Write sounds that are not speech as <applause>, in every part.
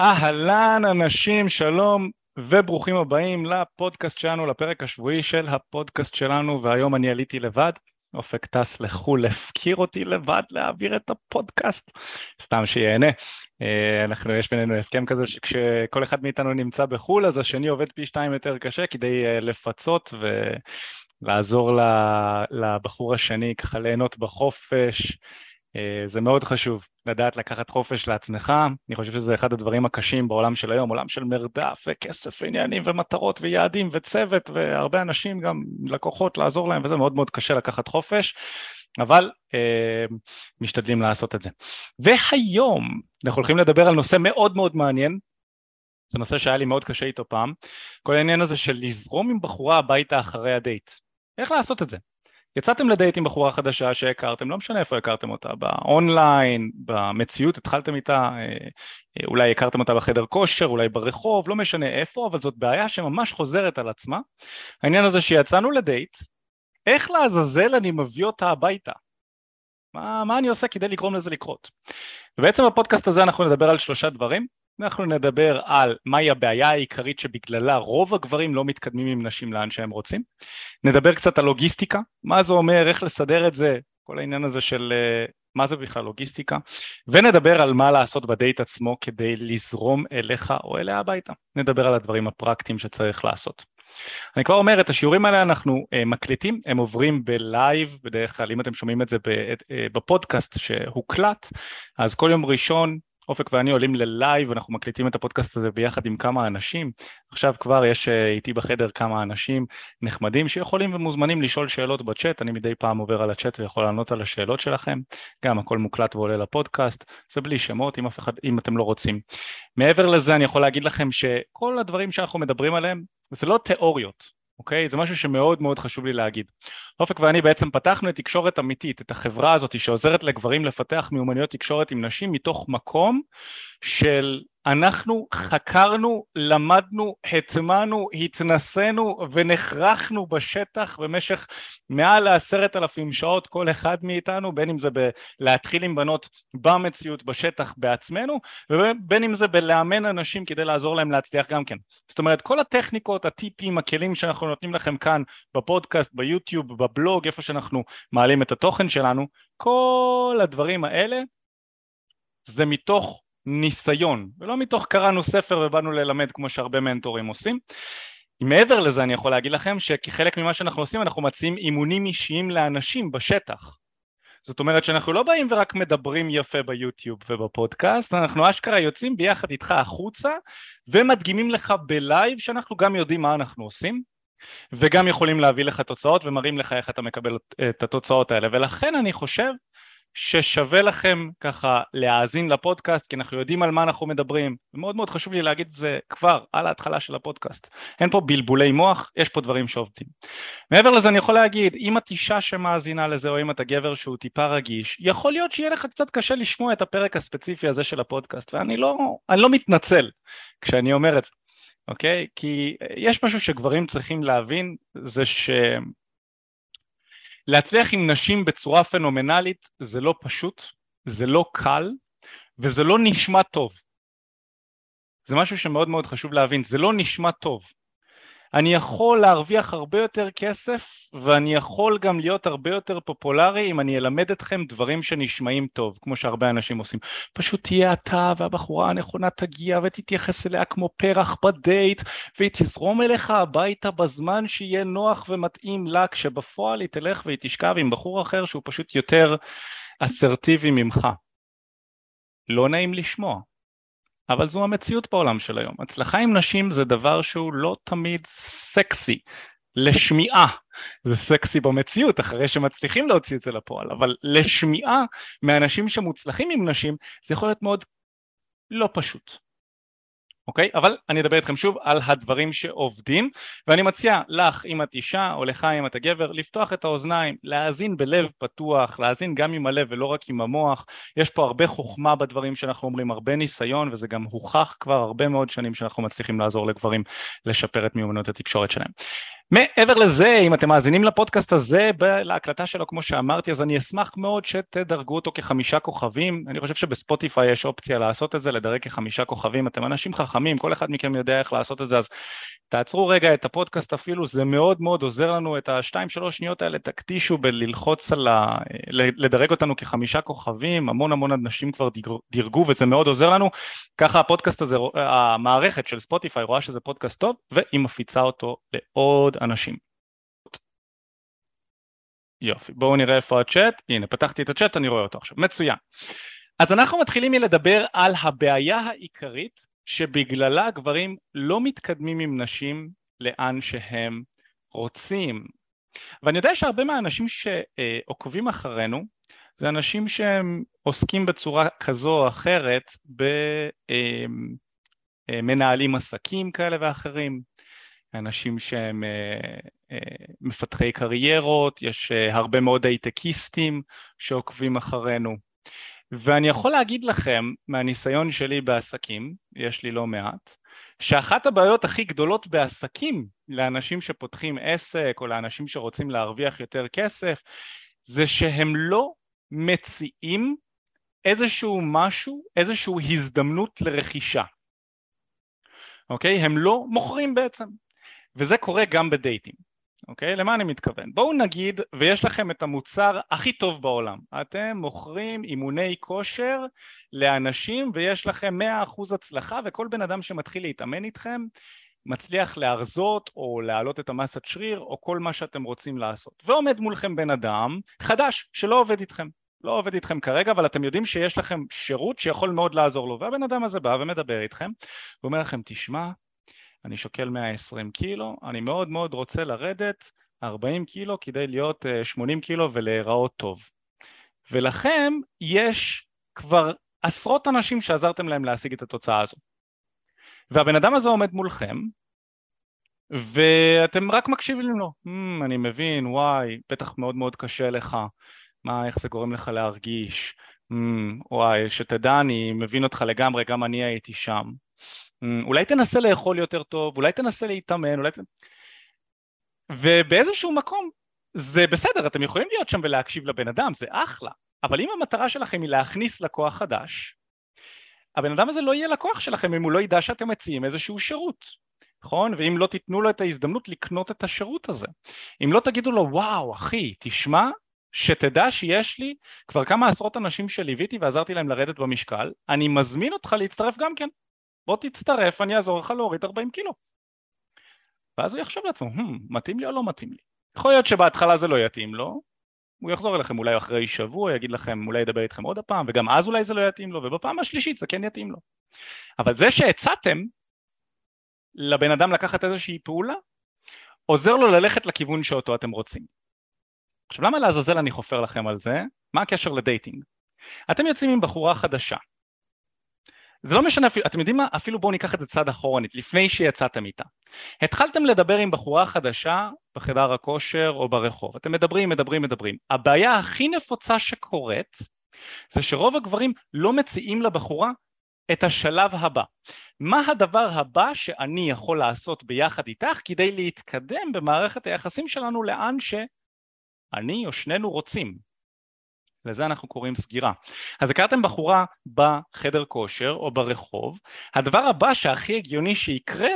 אהלן אנשים, שלום וברוכים הבאים לפודקאסט שלנו, לפרק השבועי של הפודקאסט שלנו, והיום אני עליתי לבד. אופק טס לחו"ל, הפקיר אותי לבד להעביר את הפודקאסט, סתם שיהנה. אה, אנחנו, יש בינינו הסכם כזה שכשכל אחד מאיתנו נמצא בחו"ל, אז השני עובד פי שתיים יותר קשה כדי אה, לפצות ולעזור לבחור השני ככה ליהנות בחופש. אה, זה מאוד חשוב לדעת לקחת חופש לעצמך, אני חושב שזה אחד הדברים הקשים בעולם של היום, עולם של מרדף וכסף ועניינים ומטרות ויעדים וצוות והרבה אנשים גם לקוחות לעזור להם וזה מאוד מאוד קשה לקחת חופש, אבל אה, משתדלים לעשות את זה. והיום אנחנו הולכים לדבר על נושא מאוד מאוד מעניין, זה נושא שהיה לי מאוד קשה איתו פעם, כל העניין הזה של לזרום עם בחורה הביתה אחרי הדייט, איך לעשות את זה? יצאתם לדייט עם בחורה חדשה שהכרתם, לא משנה איפה הכרתם אותה, באונליין, במציאות, התחלתם איתה, אה, אה, אולי הכרתם אותה בחדר כושר, אולי ברחוב, לא משנה איפה, אבל זאת בעיה שממש חוזרת על עצמה. העניין הזה שיצאנו לדייט, איך לעזאזל אני מביא אותה הביתה? מה, מה אני עושה כדי לגרום לזה לקרות? ובעצם בפודקאסט הזה אנחנו נדבר על שלושה דברים. אנחנו נדבר על מהי הבעיה העיקרית שבגללה רוב הגברים לא מתקדמים עם נשים לאן שהם רוצים. נדבר קצת על לוגיסטיקה, מה זה אומר, איך לסדר את זה, כל העניין הזה של אה, מה זה בכלל לוגיסטיקה, ונדבר על מה לעשות בדייט עצמו כדי לזרום אליך או אליה הביתה. נדבר על הדברים הפרקטיים שצריך לעשות. אני כבר אומר, את השיעורים האלה אנחנו אה, מקליטים, הם עוברים בלייב, בדרך כלל אם אתם שומעים את זה אה, בפודקאסט שהוקלט, אז כל יום ראשון אופק ואני עולים ללייב, אנחנו מקליטים את הפודקאסט הזה ביחד עם כמה אנשים. עכשיו כבר יש אה, איתי בחדר כמה אנשים נחמדים שיכולים ומוזמנים לשאול שאלות בצ'אט, אני מדי פעם עובר על הצ'אט ויכול לענות על השאלות שלכם. גם הכל מוקלט ועולה לפודקאסט, זה בלי שמות אם, אחד, אם אתם לא רוצים. מעבר לזה אני יכול להגיד לכם שכל הדברים שאנחנו מדברים עליהם זה לא תיאוריות, אוקיי? זה משהו שמאוד מאוד חשוב לי להגיד. אופק ואני בעצם פתחנו את תקשורת אמיתית, את החברה הזאת שעוזרת לגברים לפתח מיומנויות תקשורת עם נשים מתוך מקום של אנחנו חקרנו, למדנו, הטמענו, התנסינו ונחרחנו בשטח במשך מעל לעשרת אלפים שעות כל אחד מאיתנו, בין אם זה בלהתחיל עם בנות במציאות בשטח בעצמנו, ובין אם זה בלאמן אנשים כדי לעזור להם להצליח גם כן. זאת אומרת, כל הטכניקות, הטיפים, הכלים שאנחנו נותנים לכם כאן בפודקאסט, ביוטיוב, בבלוג, איפה שאנחנו מעלים את התוכן שלנו, כל הדברים האלה זה מתוך ניסיון, ולא מתוך קראנו ספר ובאנו ללמד כמו שהרבה מנטורים עושים. מעבר לזה אני יכול להגיד לכם שכחלק ממה שאנחנו עושים אנחנו מציעים אימונים אישיים לאנשים בשטח. זאת אומרת שאנחנו לא באים ורק מדברים יפה ביוטיוב ובפודקאסט, אנחנו אשכרה יוצאים ביחד איתך החוצה ומדגימים לך בלייב שאנחנו גם יודעים מה אנחנו עושים וגם יכולים להביא לך תוצאות ומראים לך איך אתה מקבל את התוצאות האלה ולכן אני חושב ששווה לכם ככה להאזין לפודקאסט כי אנחנו יודעים על מה אנחנו מדברים. ומאוד מאוד חשוב לי להגיד את זה כבר על ההתחלה של הפודקאסט. אין פה בלבולי מוח יש פה דברים שעובדים. מעבר לזה אני יכול להגיד אם את אישה שמאזינה לזה או אם אתה גבר שהוא טיפה רגיש יכול להיות שיהיה לך קצת קשה לשמוע את הפרק הספציפי הזה של הפודקאסט ואני לא, לא מתנצל כשאני אומר את זה אוקיי? כי יש משהו שגברים צריכים להבין זה ש... להצליח עם נשים בצורה פנומנלית זה לא פשוט, זה לא קל וזה לא נשמע טוב. זה משהו שמאוד מאוד חשוב להבין, זה לא נשמע טוב. אני יכול להרוויח הרבה יותר כסף ואני יכול גם להיות הרבה יותר פופולרי אם אני אלמד אתכם דברים שנשמעים טוב, כמו שהרבה אנשים עושים. פשוט תהיה אתה והבחורה הנכונה תגיע ותתייחס אליה כמו פרח בדייט והיא תזרום אליך הביתה בזמן שיהיה נוח ומתאים לה, כשבפועל היא תלך והיא תשכב עם בחור אחר שהוא פשוט יותר אסרטיבי ממך. לא נעים לשמוע. אבל זו המציאות בעולם של היום. הצלחה עם נשים זה דבר שהוא לא תמיד סקסי לשמיעה, זה סקסי במציאות אחרי שמצליחים להוציא את זה לפועל, אבל לשמיעה מאנשים שמוצלחים עם נשים זה יכול להיות מאוד לא פשוט. אוקיי? אבל אני אדבר איתכם שוב על הדברים שעובדים ואני מציע לך אם את אישה או לך אם אתה גבר לפתוח את האוזניים, להאזין בלב פתוח, להאזין גם עם הלב ולא רק עם המוח יש פה הרבה חוכמה בדברים שאנחנו אומרים, הרבה ניסיון וזה גם הוכח כבר הרבה מאוד שנים שאנחנו מצליחים לעזור לגברים לשפר את מיומנות התקשורת שלהם מעבר לזה, אם אתם מאזינים לפודקאסט הזה, להקלטה שלו כמו שאמרתי, אז אני אשמח מאוד שתדרגו אותו כחמישה כוכבים. אני חושב שבספוטיפיי יש אופציה לעשות את זה, לדרג כחמישה כוכבים. אתם אנשים חכמים, כל אחד מכם יודע איך לעשות את זה, אז תעצרו רגע את הפודקאסט אפילו, זה מאוד מאוד עוזר לנו, את השתיים שלוש שניות האלה תקדישו בללחוץ על ה... לדרג אותנו כחמישה כוכבים, המון המון אנשים כבר דירגו וזה מאוד עוזר לנו. ככה הפודקאסט הזה, המערכת של ספוטיפיי רואה שזה פודקאסט טוב, והיא מפיצה אותו לעוד אנשים. יופי, בואו נראה איפה הצ'אט, הנה פתחתי את הצ'אט, אני רואה אותו עכשיו, מצוין. אז אנחנו מתחילים מלדבר על הבעיה העיקרית שבגללה גברים לא מתקדמים עם נשים לאן שהם רוצים. ואני יודע שהרבה מהאנשים שעוקבים אחרינו זה אנשים שהם עוסקים בצורה כזו או אחרת במנהלים עסקים כאלה ואחרים, אנשים שהם אה, אה, מפתחי קריירות, יש אה, הרבה מאוד הייטקיסטים שעוקבים אחרינו. ואני יכול להגיד לכם מהניסיון שלי בעסקים, יש לי לא מעט, שאחת הבעיות הכי גדולות בעסקים לאנשים שפותחים עסק או לאנשים שרוצים להרוויח יותר כסף זה שהם לא מציעים איזשהו משהו, איזשהו הזדמנות לרכישה. אוקיי? הם לא מוכרים בעצם. וזה קורה גם בדייטים, אוקיי? למה אני מתכוון? בואו נגיד ויש לכם את המוצר הכי טוב בעולם, אתם מוכרים אימוני כושר לאנשים ויש לכם 100% הצלחה וכל בן אדם שמתחיל להתאמן איתכם מצליח להרזות או להעלות את המסת שריר או כל מה שאתם רוצים לעשות ועומד מולכם בן אדם חדש שלא עובד איתכם לא עובד איתכם כרגע אבל אתם יודעים שיש לכם שירות שיכול מאוד לעזור לו והבן אדם הזה בא ומדבר איתכם ואומר לכם תשמע אני שוקל 120 קילו, אני מאוד מאוד רוצה לרדת 40 קילו כדי להיות 80 אה, קילו ולהיראות טוב. ולכם יש כבר עשרות אנשים שעזרתם להם להשיג את התוצאה הזו. והבן אדם הזה עומד מולכם, ואתם רק מקשיבים לו, hmm, אני מבין, וואי, בטח מאוד מאוד קשה לך, מה, איך זה גורם לך להרגיש, hmm, וואי, שתדע, אני מבין אותך לגמרי, גם אני הייתי שם. אמ, אולי תנסה לאכול יותר טוב, אולי תנסה להתאמן, אולי... ובאיזשהו מקום זה בסדר, אתם יכולים להיות שם ולהקשיב לבן אדם, זה אחלה, אבל אם המטרה שלכם היא להכניס לקוח חדש, הבן אדם הזה לא יהיה לקוח שלכם אם הוא לא ידע שאתם מציעים איזשהו שירות, נכון? ואם לא תיתנו לו את ההזדמנות לקנות את השירות הזה. אם לא תגידו לו, וואו, אחי, תשמע, שתדע שיש לי כבר כמה עשרות אנשים שליוויתי ועזרתי להם לרדת במשקל, אני מזמין אותך להצטרף גם כן. בוא תצטרף, אני אעזור לך להוריד 40 קילו. ואז הוא יחשוב לעצמו, hmm, מתאים לי או לא מתאים לי? יכול להיות שבהתחלה זה לא יתאים לו, הוא יחזור אליכם אולי אחרי שבוע, יגיד לכם, אולי ידבר איתכם עוד הפעם, וגם אז אולי זה לא יתאים לו, ובפעם השלישית זה כן יתאים לו. אבל זה שהצעתם לבן אדם לקחת איזושהי פעולה, עוזר לו ללכת לכיוון שאותו אתם רוצים. עכשיו למה לעזאזל אני חופר לכם על זה? מה הקשר לדייטינג? אתם יוצאים עם בחורה חדשה, זה לא משנה אפילו, אתם יודעים מה? אפילו בואו ניקח את זה צעד אחורנית, לפני שיצאתם איתה. התחלתם לדבר עם בחורה חדשה בחדר הכושר או ברחוב, אתם מדברים, מדברים, מדברים. הבעיה הכי נפוצה שקורית זה שרוב הגברים לא מציעים לבחורה את השלב הבא. מה הדבר הבא שאני יכול לעשות ביחד איתך כדי להתקדם במערכת היחסים שלנו לאן שאני או שנינו רוצים? לזה אנחנו קוראים סגירה. אז הכרתם בחורה בחדר כושר או ברחוב, הדבר הבא שהכי הגיוני שיקרה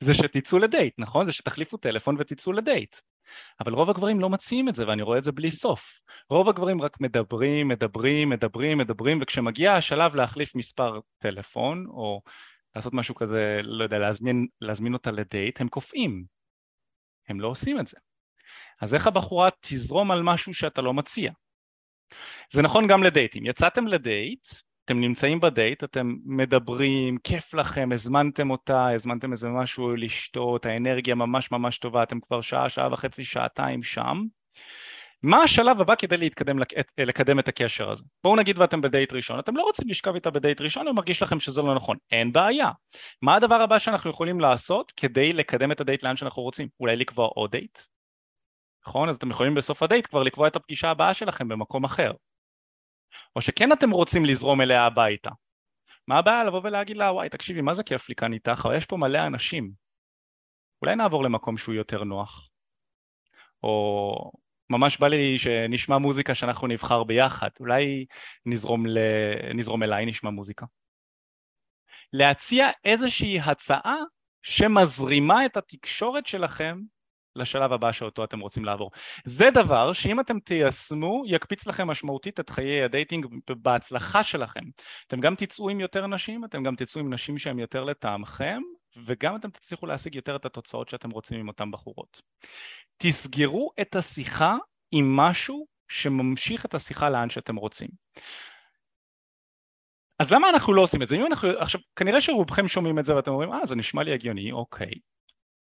זה שתצאו לדייט, נכון? זה שתחליפו טלפון ותצאו לדייט. אבל רוב הגברים לא מציעים את זה ואני רואה את זה בלי סוף. רוב הגברים רק מדברים, מדברים, מדברים, מדברים וכשמגיע השלב להחליף מספר טלפון או לעשות משהו כזה, לא יודע, להזמין, להזמין אותה לדייט, הם קופאים. הם לא עושים את זה. אז איך הבחורה תזרום על משהו שאתה לא מציע? זה נכון גם לדייטים, יצאתם לדייט, אתם נמצאים בדייט, אתם מדברים, כיף לכם, הזמנתם אותה, הזמנתם איזה משהו לשתות, האנרגיה ממש ממש טובה, אתם כבר שעה, שעה וחצי, שעתיים שם. מה השלב הבא כדי להתקדם, לקדם את הקשר הזה? בואו נגיד ואתם בדייט ראשון, אתם לא רוצים לשכב איתה בדייט ראשון ומרגיש לכם שזה לא נכון, אין בעיה. מה הדבר הבא שאנחנו יכולים לעשות כדי לקדם את הדייט לאן שאנחנו רוצים? אולי לקבוע עוד דייט? נכון? אז אתם יכולים בסוף הדייט כבר לקבוע את הפגישה הבאה שלכם במקום אחר. או שכן אתם רוצים לזרום אליה הביתה. מה הבעיה לבוא ולהגיד לה וואי תקשיבי מה זה כיף לי כאן איתך, יש פה מלא אנשים. אולי נעבור למקום שהוא יותר נוח, או ממש בא לי שנשמע מוזיקה שאנחנו נבחר ביחד, אולי נזרום, ל... נזרום אליי, נשמע מוזיקה. להציע איזושהי הצעה שמזרימה את התקשורת שלכם לשלב הבא שאותו אתם רוצים לעבור. זה דבר שאם אתם תיישמו יקפיץ לכם משמעותית את חיי ה dating בהצלחה שלכם. אתם גם תצאו עם יותר נשים, אתם גם תצאו עם נשים שהן יותר לטעמכם וגם אתם תצליחו להשיג יותר את התוצאות שאתם רוצים עם אותן בחורות. תסגרו את השיחה עם משהו שממשיך את השיחה לאן שאתם רוצים. אז למה אנחנו לא עושים את זה? אם אנחנו, עכשיו, כנראה שרובכם שומעים את זה ואתם אומרים, אה, זה נשמע לי הגיוני, אוקיי.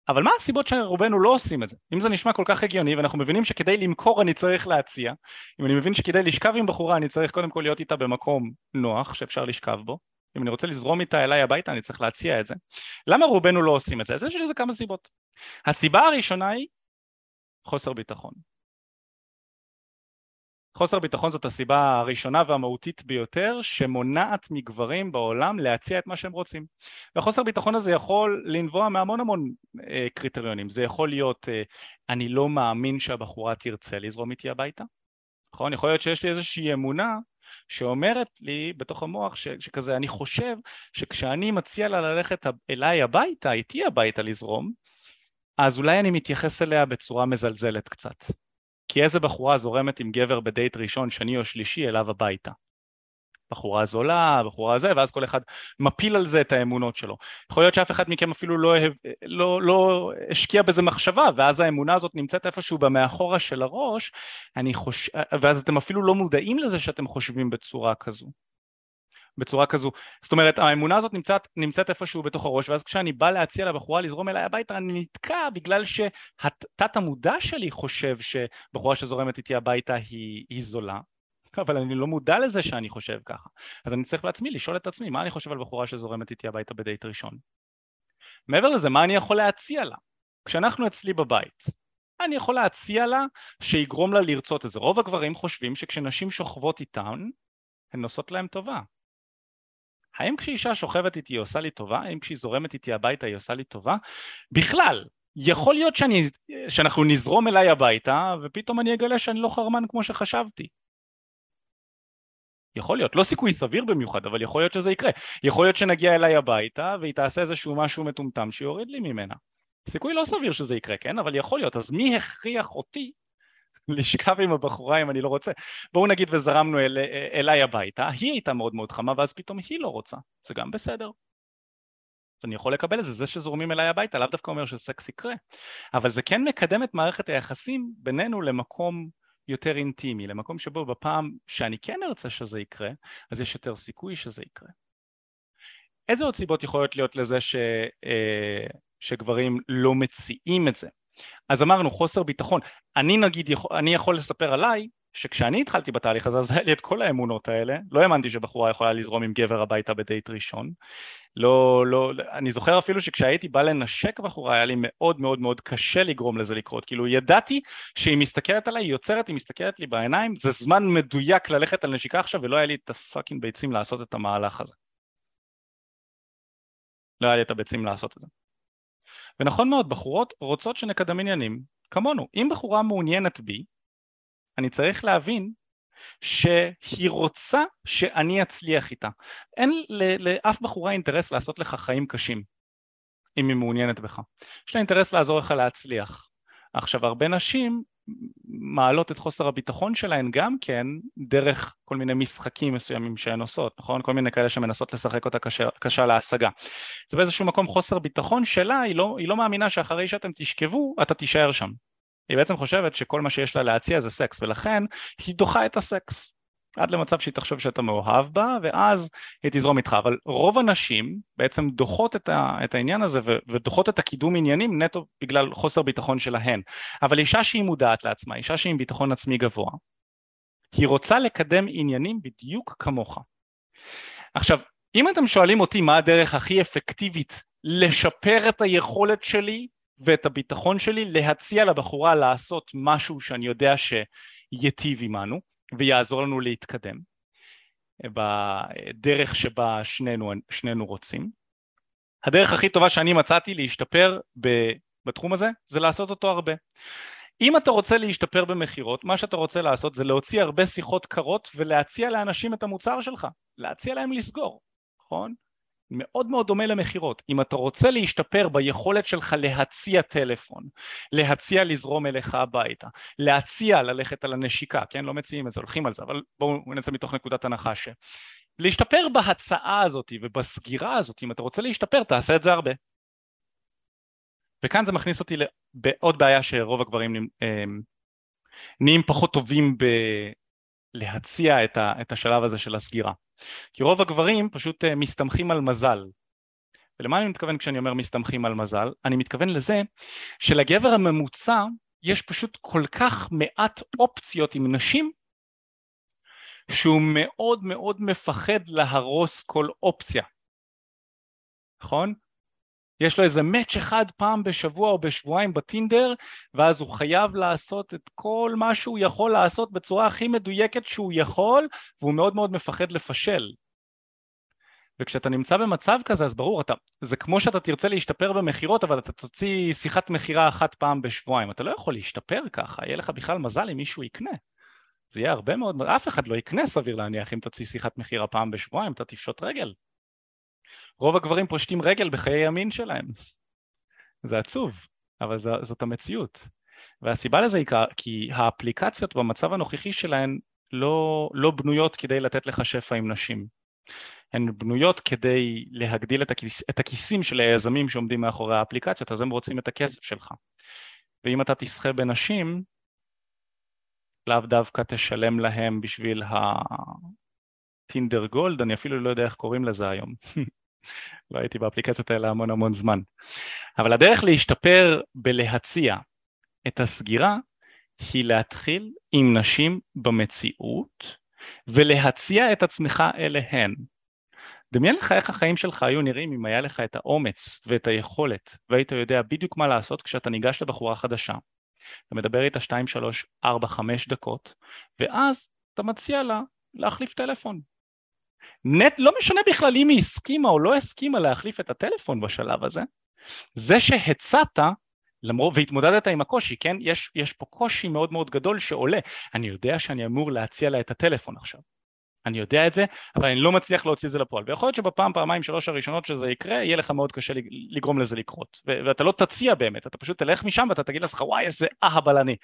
אבל מה הסיבות שרובנו לא עושים את זה? אם זה נשמע כל כך הגיוני ואנחנו מבינים שכדי למכור אני צריך להציע, אם אני מבין שכדי לשכב עם בחורה אני צריך קודם כל להיות איתה במקום נוח שאפשר לשכב בו, אם אני רוצה לזרום איתה אליי הביתה אני צריך להציע את זה. למה רובנו לא עושים את זה? אז יש לזה כמה סיבות. הסיבה הראשונה היא חוסר ביטחון. חוסר ביטחון זאת הסיבה הראשונה והמהותית ביותר שמונעת מגברים בעולם להציע את מה שהם רוצים. והחוסר ביטחון הזה יכול לנבוע מהמון המון אה, קריטריונים. זה יכול להיות אה, אני לא מאמין שהבחורה תרצה לזרום איתי הביתה, נכון? יכול להיות שיש לי איזושהי אמונה שאומרת לי בתוך המוח ש, שכזה אני חושב שכשאני מציע לה ללכת אליי הביתה, איתי הביתה לזרום, אז אולי אני מתייחס אליה בצורה מזלזלת קצת. כי איזה בחורה זורמת עם גבר בדייט ראשון, שני או שלישי אליו הביתה. בחורה זולה, בחורה זה, ואז כל אחד מפיל על זה את האמונות שלו. יכול להיות שאף אחד מכם אפילו לא, לא, לא השקיע בזה מחשבה, ואז האמונה הזאת נמצאת איפשהו במאחורה של הראש, חוש... ואז אתם אפילו לא מודעים לזה שאתם חושבים בצורה כזו. בצורה כזו. זאת אומרת, האמונה הזאת נמצאת, נמצאת איפשהו בתוך הראש, ואז כשאני בא להציע לבחורה לזרום אליי הביתה, אני נתקע בגלל שהתת המודע שלי חושב שבחורה שזורמת איתי הביתה היא, היא זולה, אבל אני לא מודע לזה שאני חושב ככה. אז אני צריך בעצמי לשאול את עצמי, מה אני חושב על בחורה שזורמת איתי הביתה בדייט ראשון? מעבר לזה, מה אני יכול להציע לה? כשאנחנו אצלי בבית, אני יכול להציע לה שיגרום לה לרצות את זה. רוב הגברים חושבים שכשנשים שוכבות איתן, הן נושאות להם טובה. האם כשאישה שוכבת איתי היא עושה לי טובה? האם כשהיא זורמת איתי הביתה היא עושה לי טובה? בכלל, יכול להיות שאני, שאנחנו נזרום אליי הביתה ופתאום אני אגלה שאני לא חרמן כמו שחשבתי. יכול להיות, לא סיכוי סביר במיוחד, אבל יכול להיות שזה יקרה. יכול להיות שנגיע אליי הביתה והיא תעשה איזשהו משהו מטומטם שיוריד לי ממנה. סיכוי לא סביר שזה יקרה, כן? אבל יכול להיות. אז מי הכריח אותי לשכב עם הבחורה אם אני לא רוצה. בואו נגיד וזרמנו אל, אליי הביתה, היא הייתה מאוד מאוד חמה ואז פתאום היא לא רוצה, זה גם בסדר. אז אני יכול לקבל את זה, זה שזורמים אליי הביתה לאו דווקא אומר שסקס יקרה, אבל זה כן מקדם את מערכת היחסים בינינו למקום יותר אינטימי, למקום שבו בפעם שאני כן ארצה שזה יקרה, אז יש יותר סיכוי שזה יקרה. איזה עוד סיבות יכולות להיות לזה ש, אה, שגברים לא מציעים את זה? אז אמרנו חוסר ביטחון, אני נגיד, אני יכול לספר עליי שכשאני התחלתי בתהליך הזה אז היה לי את כל האמונות האלה, לא האמנתי שבחורה יכולה לזרום עם גבר הביתה בדייט ראשון, לא, לא, אני זוכר אפילו שכשהייתי בא לנשק בחורה היה לי מאוד מאוד מאוד קשה לגרום לזה לקרות, כאילו ידעתי שהיא מסתכלת עליי, היא יוצרת, היא מסתכלת לי בעיניים, זה זמן מדויק ללכת על נשיקה עכשיו ולא היה לי את הפאקינג ביצים לעשות את המהלך הזה. לא היה לי את הביצים לעשות את זה. ונכון מאוד, בחורות רוצות שנקדם עניינים כמונו. אם בחורה מעוניינת בי, אני צריך להבין שהיא רוצה שאני אצליח איתה. אין לאף בחורה אינטרס לעשות לך חיים קשים, אם היא מעוניינת בך. יש לה אינטרס לעזור לך להצליח. עכשיו, הרבה נשים מעלות את חוסר הביטחון שלהן גם כן דרך כל מיני משחקים מסוימים שהן עושות, נכון? כל מיני כאלה שמנסות לשחק אותה קשה, קשה להשגה. זה באיזשהו מקום חוסר ביטחון שלה, היא לא, היא לא מאמינה שאחרי שאתם תשכבו, אתה תישאר שם. היא בעצם חושבת שכל מה שיש לה להציע זה סקס, ולכן היא דוחה את הסקס. עד למצב שהיא תחשוב שאתה מאוהב בה, ואז היא תזרום איתך. אבל רוב הנשים בעצם דוחות את, ה, את העניין הזה ודוחות את הקידום עניינים נטו בגלל חוסר ביטחון שלהן. אבל אישה שהיא מודעת לעצמה, אישה שהיא עם ביטחון עצמי גבוה, היא רוצה לקדם עניינים בדיוק כמוך. עכשיו, אם אתם שואלים אותי מה הדרך הכי אפקטיבית לשפר את היכולת שלי ואת הביטחון שלי להציע לבחורה לעשות משהו שאני יודע שייטיב עמנו, ויעזור לנו להתקדם בדרך שבה שנינו, שנינו רוצים. הדרך הכי טובה שאני מצאתי להשתפר בתחום הזה זה לעשות אותו הרבה. אם אתה רוצה להשתפר במכירות, מה שאתה רוצה לעשות זה להוציא הרבה שיחות קרות ולהציע לאנשים את המוצר שלך, להציע להם לסגור, נכון? מאוד מאוד דומה למכירות. אם אתה רוצה להשתפר ביכולת שלך להציע טלפון, להציע לזרום אליך הביתה, להציע ללכת על הנשיקה, כן? לא מציעים את זה, הולכים על זה, אבל בואו נצא מתוך נקודת הנחה ש... להשתפר בהצעה הזאת ובסגירה הזאת, אם אתה רוצה להשתפר, תעשה את זה הרבה. וכאן זה מכניס אותי לעוד בעיה שרוב הגברים אמ, נהיים פחות טובים בלהציע את השלב הזה של הסגירה. כי רוב הגברים פשוט אה, מסתמכים על מזל. ולמה אני מתכוון כשאני אומר מסתמכים על מזל? אני מתכוון לזה שלגבר הממוצע יש פשוט כל כך מעט אופציות עם נשים שהוא מאוד מאוד מפחד להרוס כל אופציה, נכון? יש לו איזה מאץ' אחד פעם בשבוע או בשבועיים בטינדר ואז הוא חייב לעשות את כל מה שהוא יכול לעשות בצורה הכי מדויקת שהוא יכול והוא מאוד מאוד מפחד לפשל. וכשאתה נמצא במצב כזה אז ברור אתה זה כמו שאתה תרצה להשתפר במכירות אבל אתה תוציא שיחת מכירה אחת פעם בשבועיים. אתה לא יכול להשתפר ככה יהיה לך בכלל מזל אם מישהו יקנה. זה יהיה הרבה מאוד אף אחד לא יקנה סביר להניח אם תוציא שיחת מכירה פעם בשבועיים אתה תפשוט רגל רוב הגברים פושטים רגל בחיי המין שלהם. זה עצוב, אבל ז, זאת המציאות. והסיבה לזה היא כי האפליקציות במצב הנוכחי שלהן לא, לא בנויות כדי לתת לך שפע עם נשים. הן בנויות כדי להגדיל את, הכיס, את הכיסים של היזמים שעומדים מאחורי האפליקציות, אז הם רוצים את הכסף שלך. ואם אתה תסחה בנשים, לאו דווקא תשלם להם בשביל הטינדר גולד, אני אפילו לא יודע איך קוראים לזה היום. <laughs> לא הייתי באפליקציות האלה המון המון זמן. אבל הדרך להשתפר בלהציע את הסגירה היא להתחיל עם נשים במציאות ולהציע את עצמך אליהן. דמיין לך איך החיים שלך היו נראים אם היה לך את האומץ ואת היכולת והיית יודע בדיוק מה לעשות כשאתה ניגש לבחורה חדשה. אתה מדבר איתה 2, 3, 4, 5 דקות ואז אתה מציע לה להחליף טלפון. נט, לא משנה בכלל אם היא הסכימה או לא הסכימה להחליף את הטלפון בשלב הזה, זה שהצעת למרות, והתמודדת עם הקושי, כן? יש, יש פה קושי מאוד מאוד גדול שעולה. אני יודע שאני אמור להציע לה את הטלפון עכשיו. אני יודע את זה, אבל אני לא מצליח להוציא את זה לפועל. ויכול להיות שבפעם, פעמיים, שלוש הראשונות שזה יקרה, יהיה לך מאוד קשה לגרום לזה לקרות. ואתה לא תציע באמת, אתה פשוט תלך משם ואתה תגיד לעצמך, וואי, איזה אהבל אני.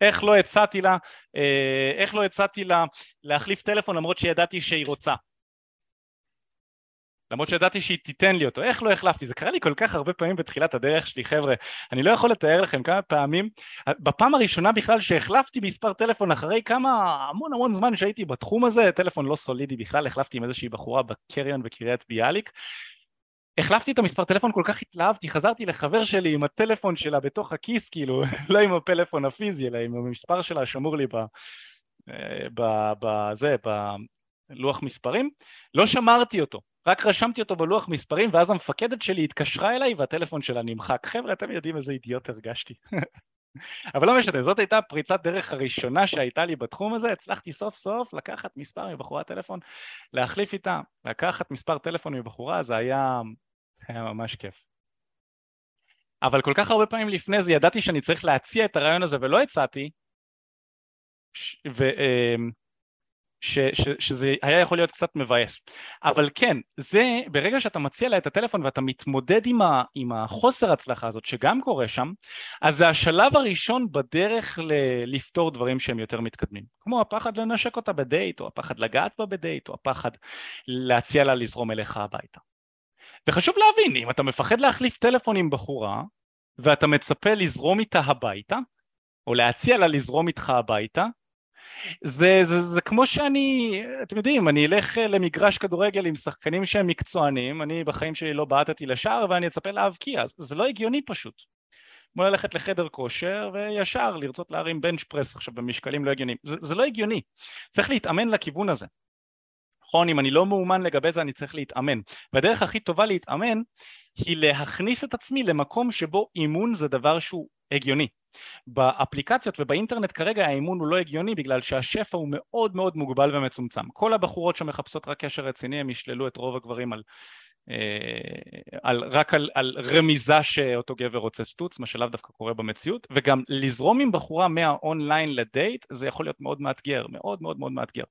איך לא הצעתי לה, אה, איך לא הצעתי לה להחליף טלפון למרות שידעתי שהיא רוצה. למרות שידעתי שהיא תיתן לי אותו, איך לא החלפתי? זה קרה לי כל כך הרבה פעמים בתחילת הדרך שלי, חבר'ה, אני לא יכול לתאר לכם כמה פעמים, בפעם הראשונה בכלל שהחלפתי מספר טלפון אחרי כמה, המון המון זמן שהייתי בתחום הזה, טלפון לא סולידי בכלל, החלפתי עם איזושהי בחורה בקריון בקריית ביאליק, החלפתי את המספר טלפון, כל כך התלהבתי, חזרתי לחבר שלי עם הטלפון שלה בתוך הכיס, כאילו, <laughs> לא עם הפלאפון הפיזי, אלא עם המספר שלה שמור לי ב... אה, בזה, בלוח מספרים, לא שמרתי אותו, רק רשמתי אותו בלוח מספרים ואז המפקדת שלי התקשרה אליי והטלפון שלה נמחק. חבר'ה, אתם יודעים איזה אידיוט הרגשתי. <laughs> אבל לא משנה, זאת הייתה פריצת דרך הראשונה שהייתה לי בתחום הזה, הצלחתי סוף סוף לקחת מספר מבחורת טלפון, להחליף איתה, לקחת מספר טלפון מבחורה, זה היה, היה ממש כיף. אבל כל כך הרבה פעמים לפני זה ידעתי שאני צריך להציע את הרעיון הזה ולא הצעתי, ו, אמ, ש, ש, שזה היה יכול להיות קצת מבאס. אבל כן, זה ברגע שאתה מציע לה את הטלפון ואתה מתמודד עם, ה, עם החוסר הצלחה הזאת שגם קורה שם, אז זה השלב הראשון בדרך ל, לפתור דברים שהם יותר מתקדמים. כמו הפחד לנשק אותה בדייט, או הפחד לגעת בה בדייט, או הפחד להציע לה לזרום אליך הביתה. וחשוב להבין, אם אתה מפחד להחליף טלפון עם בחורה, ואתה מצפה לזרום איתה הביתה, או להציע לה לזרום איתך הביתה, זה, זה, זה כמו שאני, אתם יודעים, אני אלך אה, למגרש כדורגל עם שחקנים שהם מקצוענים, אני בחיים שלי לא בעטתי לשער ואני אצפה להבקיע, זה לא הגיוני פשוט. כמו ללכת לחדר כושר וישר לרצות להרים בנץ' פרס עכשיו במשקלים לא הגיוניים, זה, זה לא הגיוני, צריך להתאמן לכיוון הזה. נכון, אם אני לא מאומן לגבי זה אני צריך להתאמן, והדרך הכי טובה להתאמן היא להכניס את עצמי למקום שבו אימון זה דבר שהוא הגיוני. באפליקציות ובאינטרנט כרגע האימון הוא לא הגיוני בגלל שהשפע הוא מאוד מאוד מוגבל ומצומצם. כל הבחורות שמחפשות רק קשר רציני הם ישללו את רוב הגברים על, אה, על, רק על, על רמיזה שאותו גבר רוצה סטוץ, מה שלאו דווקא קורה במציאות, וגם לזרום עם בחורה מהאונליין לדייט זה יכול להיות מאוד מאתגר, מאוד מאוד מאוד מאתגר.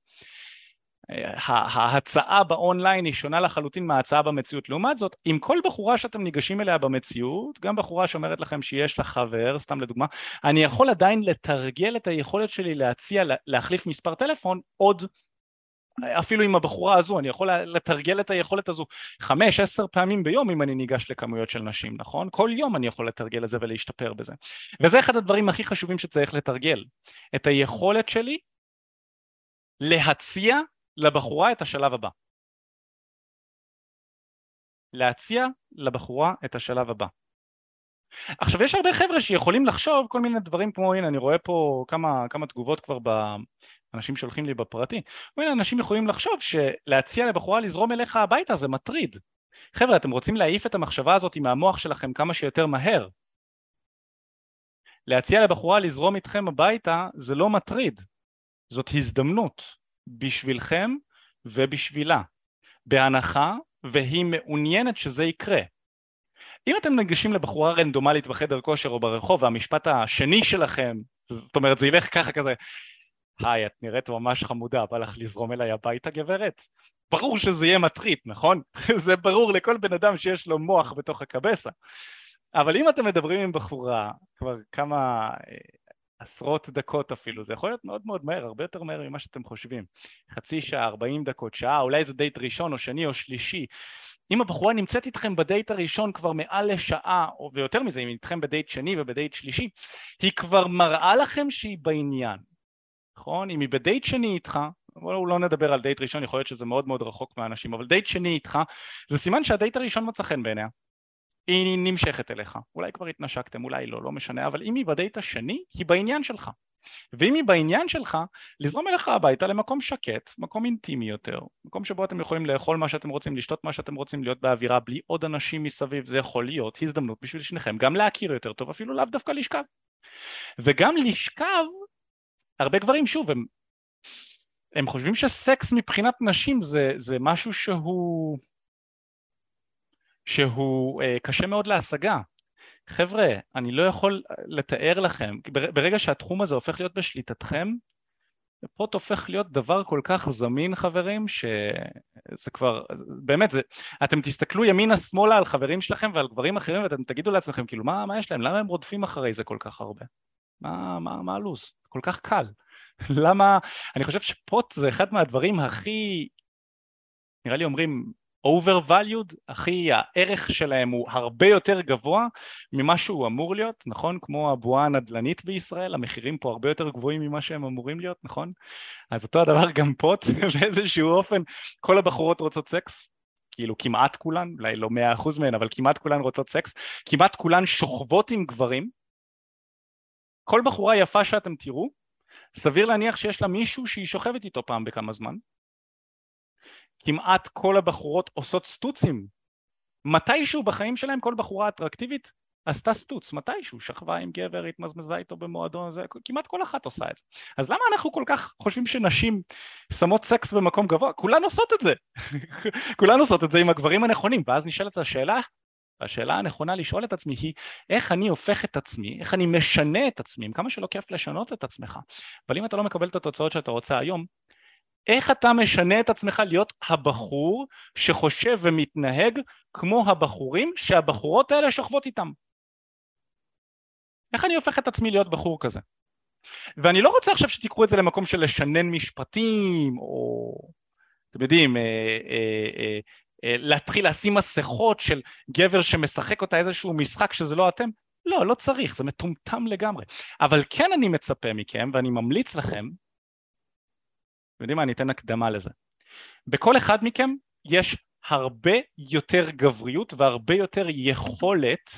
ההצעה באונליין היא שונה לחלוטין מההצעה במציאות. לעומת זאת, עם כל בחורה שאתם ניגשים אליה במציאות, גם בחורה שאומרת לכם שיש לה חבר, סתם לדוגמה, אני יכול עדיין לתרגל את היכולת שלי להציע להחליף מספר טלפון עוד אפילו עם הבחורה הזו, אני יכול לתרגל את היכולת הזו חמש, עשר פעמים ביום אם אני ניגש לכמויות של נשים, נכון? כל יום אני יכול לתרגל את זה ולהשתפר בזה. וזה אחד הדברים הכי חשובים שצריך לתרגל, את היכולת שלי להציע לבחורה את השלב הבא. להציע לבחורה את השלב הבא. עכשיו יש הרבה חבר'ה שיכולים לחשוב כל מיני דברים כמו הנה אני רואה פה כמה, כמה תגובות כבר באנשים שהולכים לי בפרטי. הנה אנשים יכולים לחשוב שלהציע לבחורה לזרום אליך הביתה זה מטריד. חבר'ה אתם רוצים להעיף את המחשבה הזאת מהמוח שלכם כמה שיותר מהר. להציע לבחורה לזרום איתכם הביתה זה לא מטריד. זאת הזדמנות בשבילכם ובשבילה, בהנחה והיא מעוניינת שזה יקרה. אם אתם ניגשים לבחורה רנדומלית בחדר כושר או ברחוב והמשפט השני שלכם, זאת אומרת זה ילך ככה כזה, היי את נראית ממש חמודה, בא לך לזרום אליי הביתה גברת? ברור שזה יהיה מטריד, נכון? <laughs> זה ברור לכל בן אדם שיש לו מוח בתוך הקבסה. אבל אם אתם מדברים עם בחורה כבר כמה עשרות דקות אפילו, זה יכול להיות מאוד מאוד מהר, הרבה יותר מהר ממה שאתם חושבים. חצי שעה, ארבעים דקות, שעה, אולי זה דייט ראשון או שני או שלישי. אם הבחורה נמצאת איתכם בדייט הראשון כבר מעל לשעה, או ויותר מזה, אם היא איתכם בדייט שני ובדייט שלישי, היא כבר מראה לכם שהיא בעניין, נכון? אם היא בדייט שני איתך, בואו לא נדבר על דייט ראשון, יכול להיות שזה מאוד מאוד רחוק מהאנשים, אבל דייט שני איתך, זה סימן שהדייט הראשון מצא חן בעיניה. היא נמשכת אליך, אולי כבר התנשקתם, אולי לא, לא משנה, אבל אם היא בדייט השני, היא בעניין שלך. ואם היא בעניין שלך, לזרום אליך הביתה למקום שקט, מקום אינטימי יותר, מקום שבו אתם יכולים לאכול מה שאתם רוצים, לשתות מה שאתם רוצים, להיות באווירה בלי עוד אנשים מסביב, זה יכול להיות הזדמנות בשביל שניכם גם להכיר יותר טוב, אפילו לאו דווקא לשכב. וגם לשכב, הרבה גברים, שוב, הם, הם חושבים שסקס מבחינת נשים זה, זה משהו שהוא שהוא אה, קשה מאוד להשגה. חבר'ה, אני לא יכול לתאר לכם, ברגע שהתחום הזה הופך להיות בשליטתכם, פרוט הופך להיות דבר כל כך זמין חברים, שזה כבר, באמת, זה, אתם תסתכלו ימינה שמאלה על חברים שלכם ועל גברים אחרים ואתם תגידו לעצמכם, כאילו, מה, מה יש להם? למה הם רודפים אחרי זה כל כך הרבה? מה, מה, מה הלו"ז? כל כך קל. למה, אני חושב שפוט זה אחד מהדברים הכי, נראה לי אומרים, overvalued, הכי הערך שלהם הוא הרבה יותר גבוה ממה שהוא אמור להיות, נכון? כמו הבועה הנדל"נית בישראל, המחירים פה הרבה יותר גבוהים ממה שהם אמורים להיות, נכון? אז אותו הדבר גם פה, באיזשהו אופן, כל הבחורות רוצות סקס, כאילו כמעט כולן, אולי לא מאה אחוז מהן, אבל כמעט כולן רוצות סקס, כמעט כולן שוכבות עם גברים, כל בחורה יפה שאתם תראו, סביר להניח שיש לה מישהו שהיא שוכבת איתו פעם בכמה זמן, כמעט כל הבחורות עושות סטוצים. מתישהו בחיים שלהם כל בחורה אטרקטיבית עשתה סטוץ, מתישהו, שכבה עם גבר, התמזמזה איתו במועדון, זה, כמעט כל אחת עושה את זה. אז למה אנחנו כל כך חושבים שנשים שמות סקס במקום גבוה? כולן עושות את זה. <laughs> כולן עושות את זה עם הגברים הנכונים, ואז נשאלת השאלה, השאלה הנכונה לשאול את עצמי היא איך אני הופך את עצמי, איך אני משנה את עצמי, עם כמה שלא כיף לשנות את עצמך, אבל אם אתה לא מקבל את התוצאות שאתה רוצה היום, איך אתה משנה את עצמך להיות הבחור שחושב ומתנהג כמו הבחורים שהבחורות האלה שוכבות איתם? איך אני הופך את עצמי להיות בחור כזה? ואני לא רוצה עכשיו שתיקחו את זה למקום של לשנן משפטים, או אתם יודעים, אה, אה, אה, אה, להתחיל לשים מסכות של גבר שמשחק אותה איזשהו משחק שזה לא אתם. לא, לא צריך, זה מטומטם לגמרי. אבל כן אני מצפה מכם, ואני ממליץ לכם, יודעים מה? אני אתן הקדמה לזה. בכל אחד מכם יש הרבה יותר גבריות והרבה יותר יכולת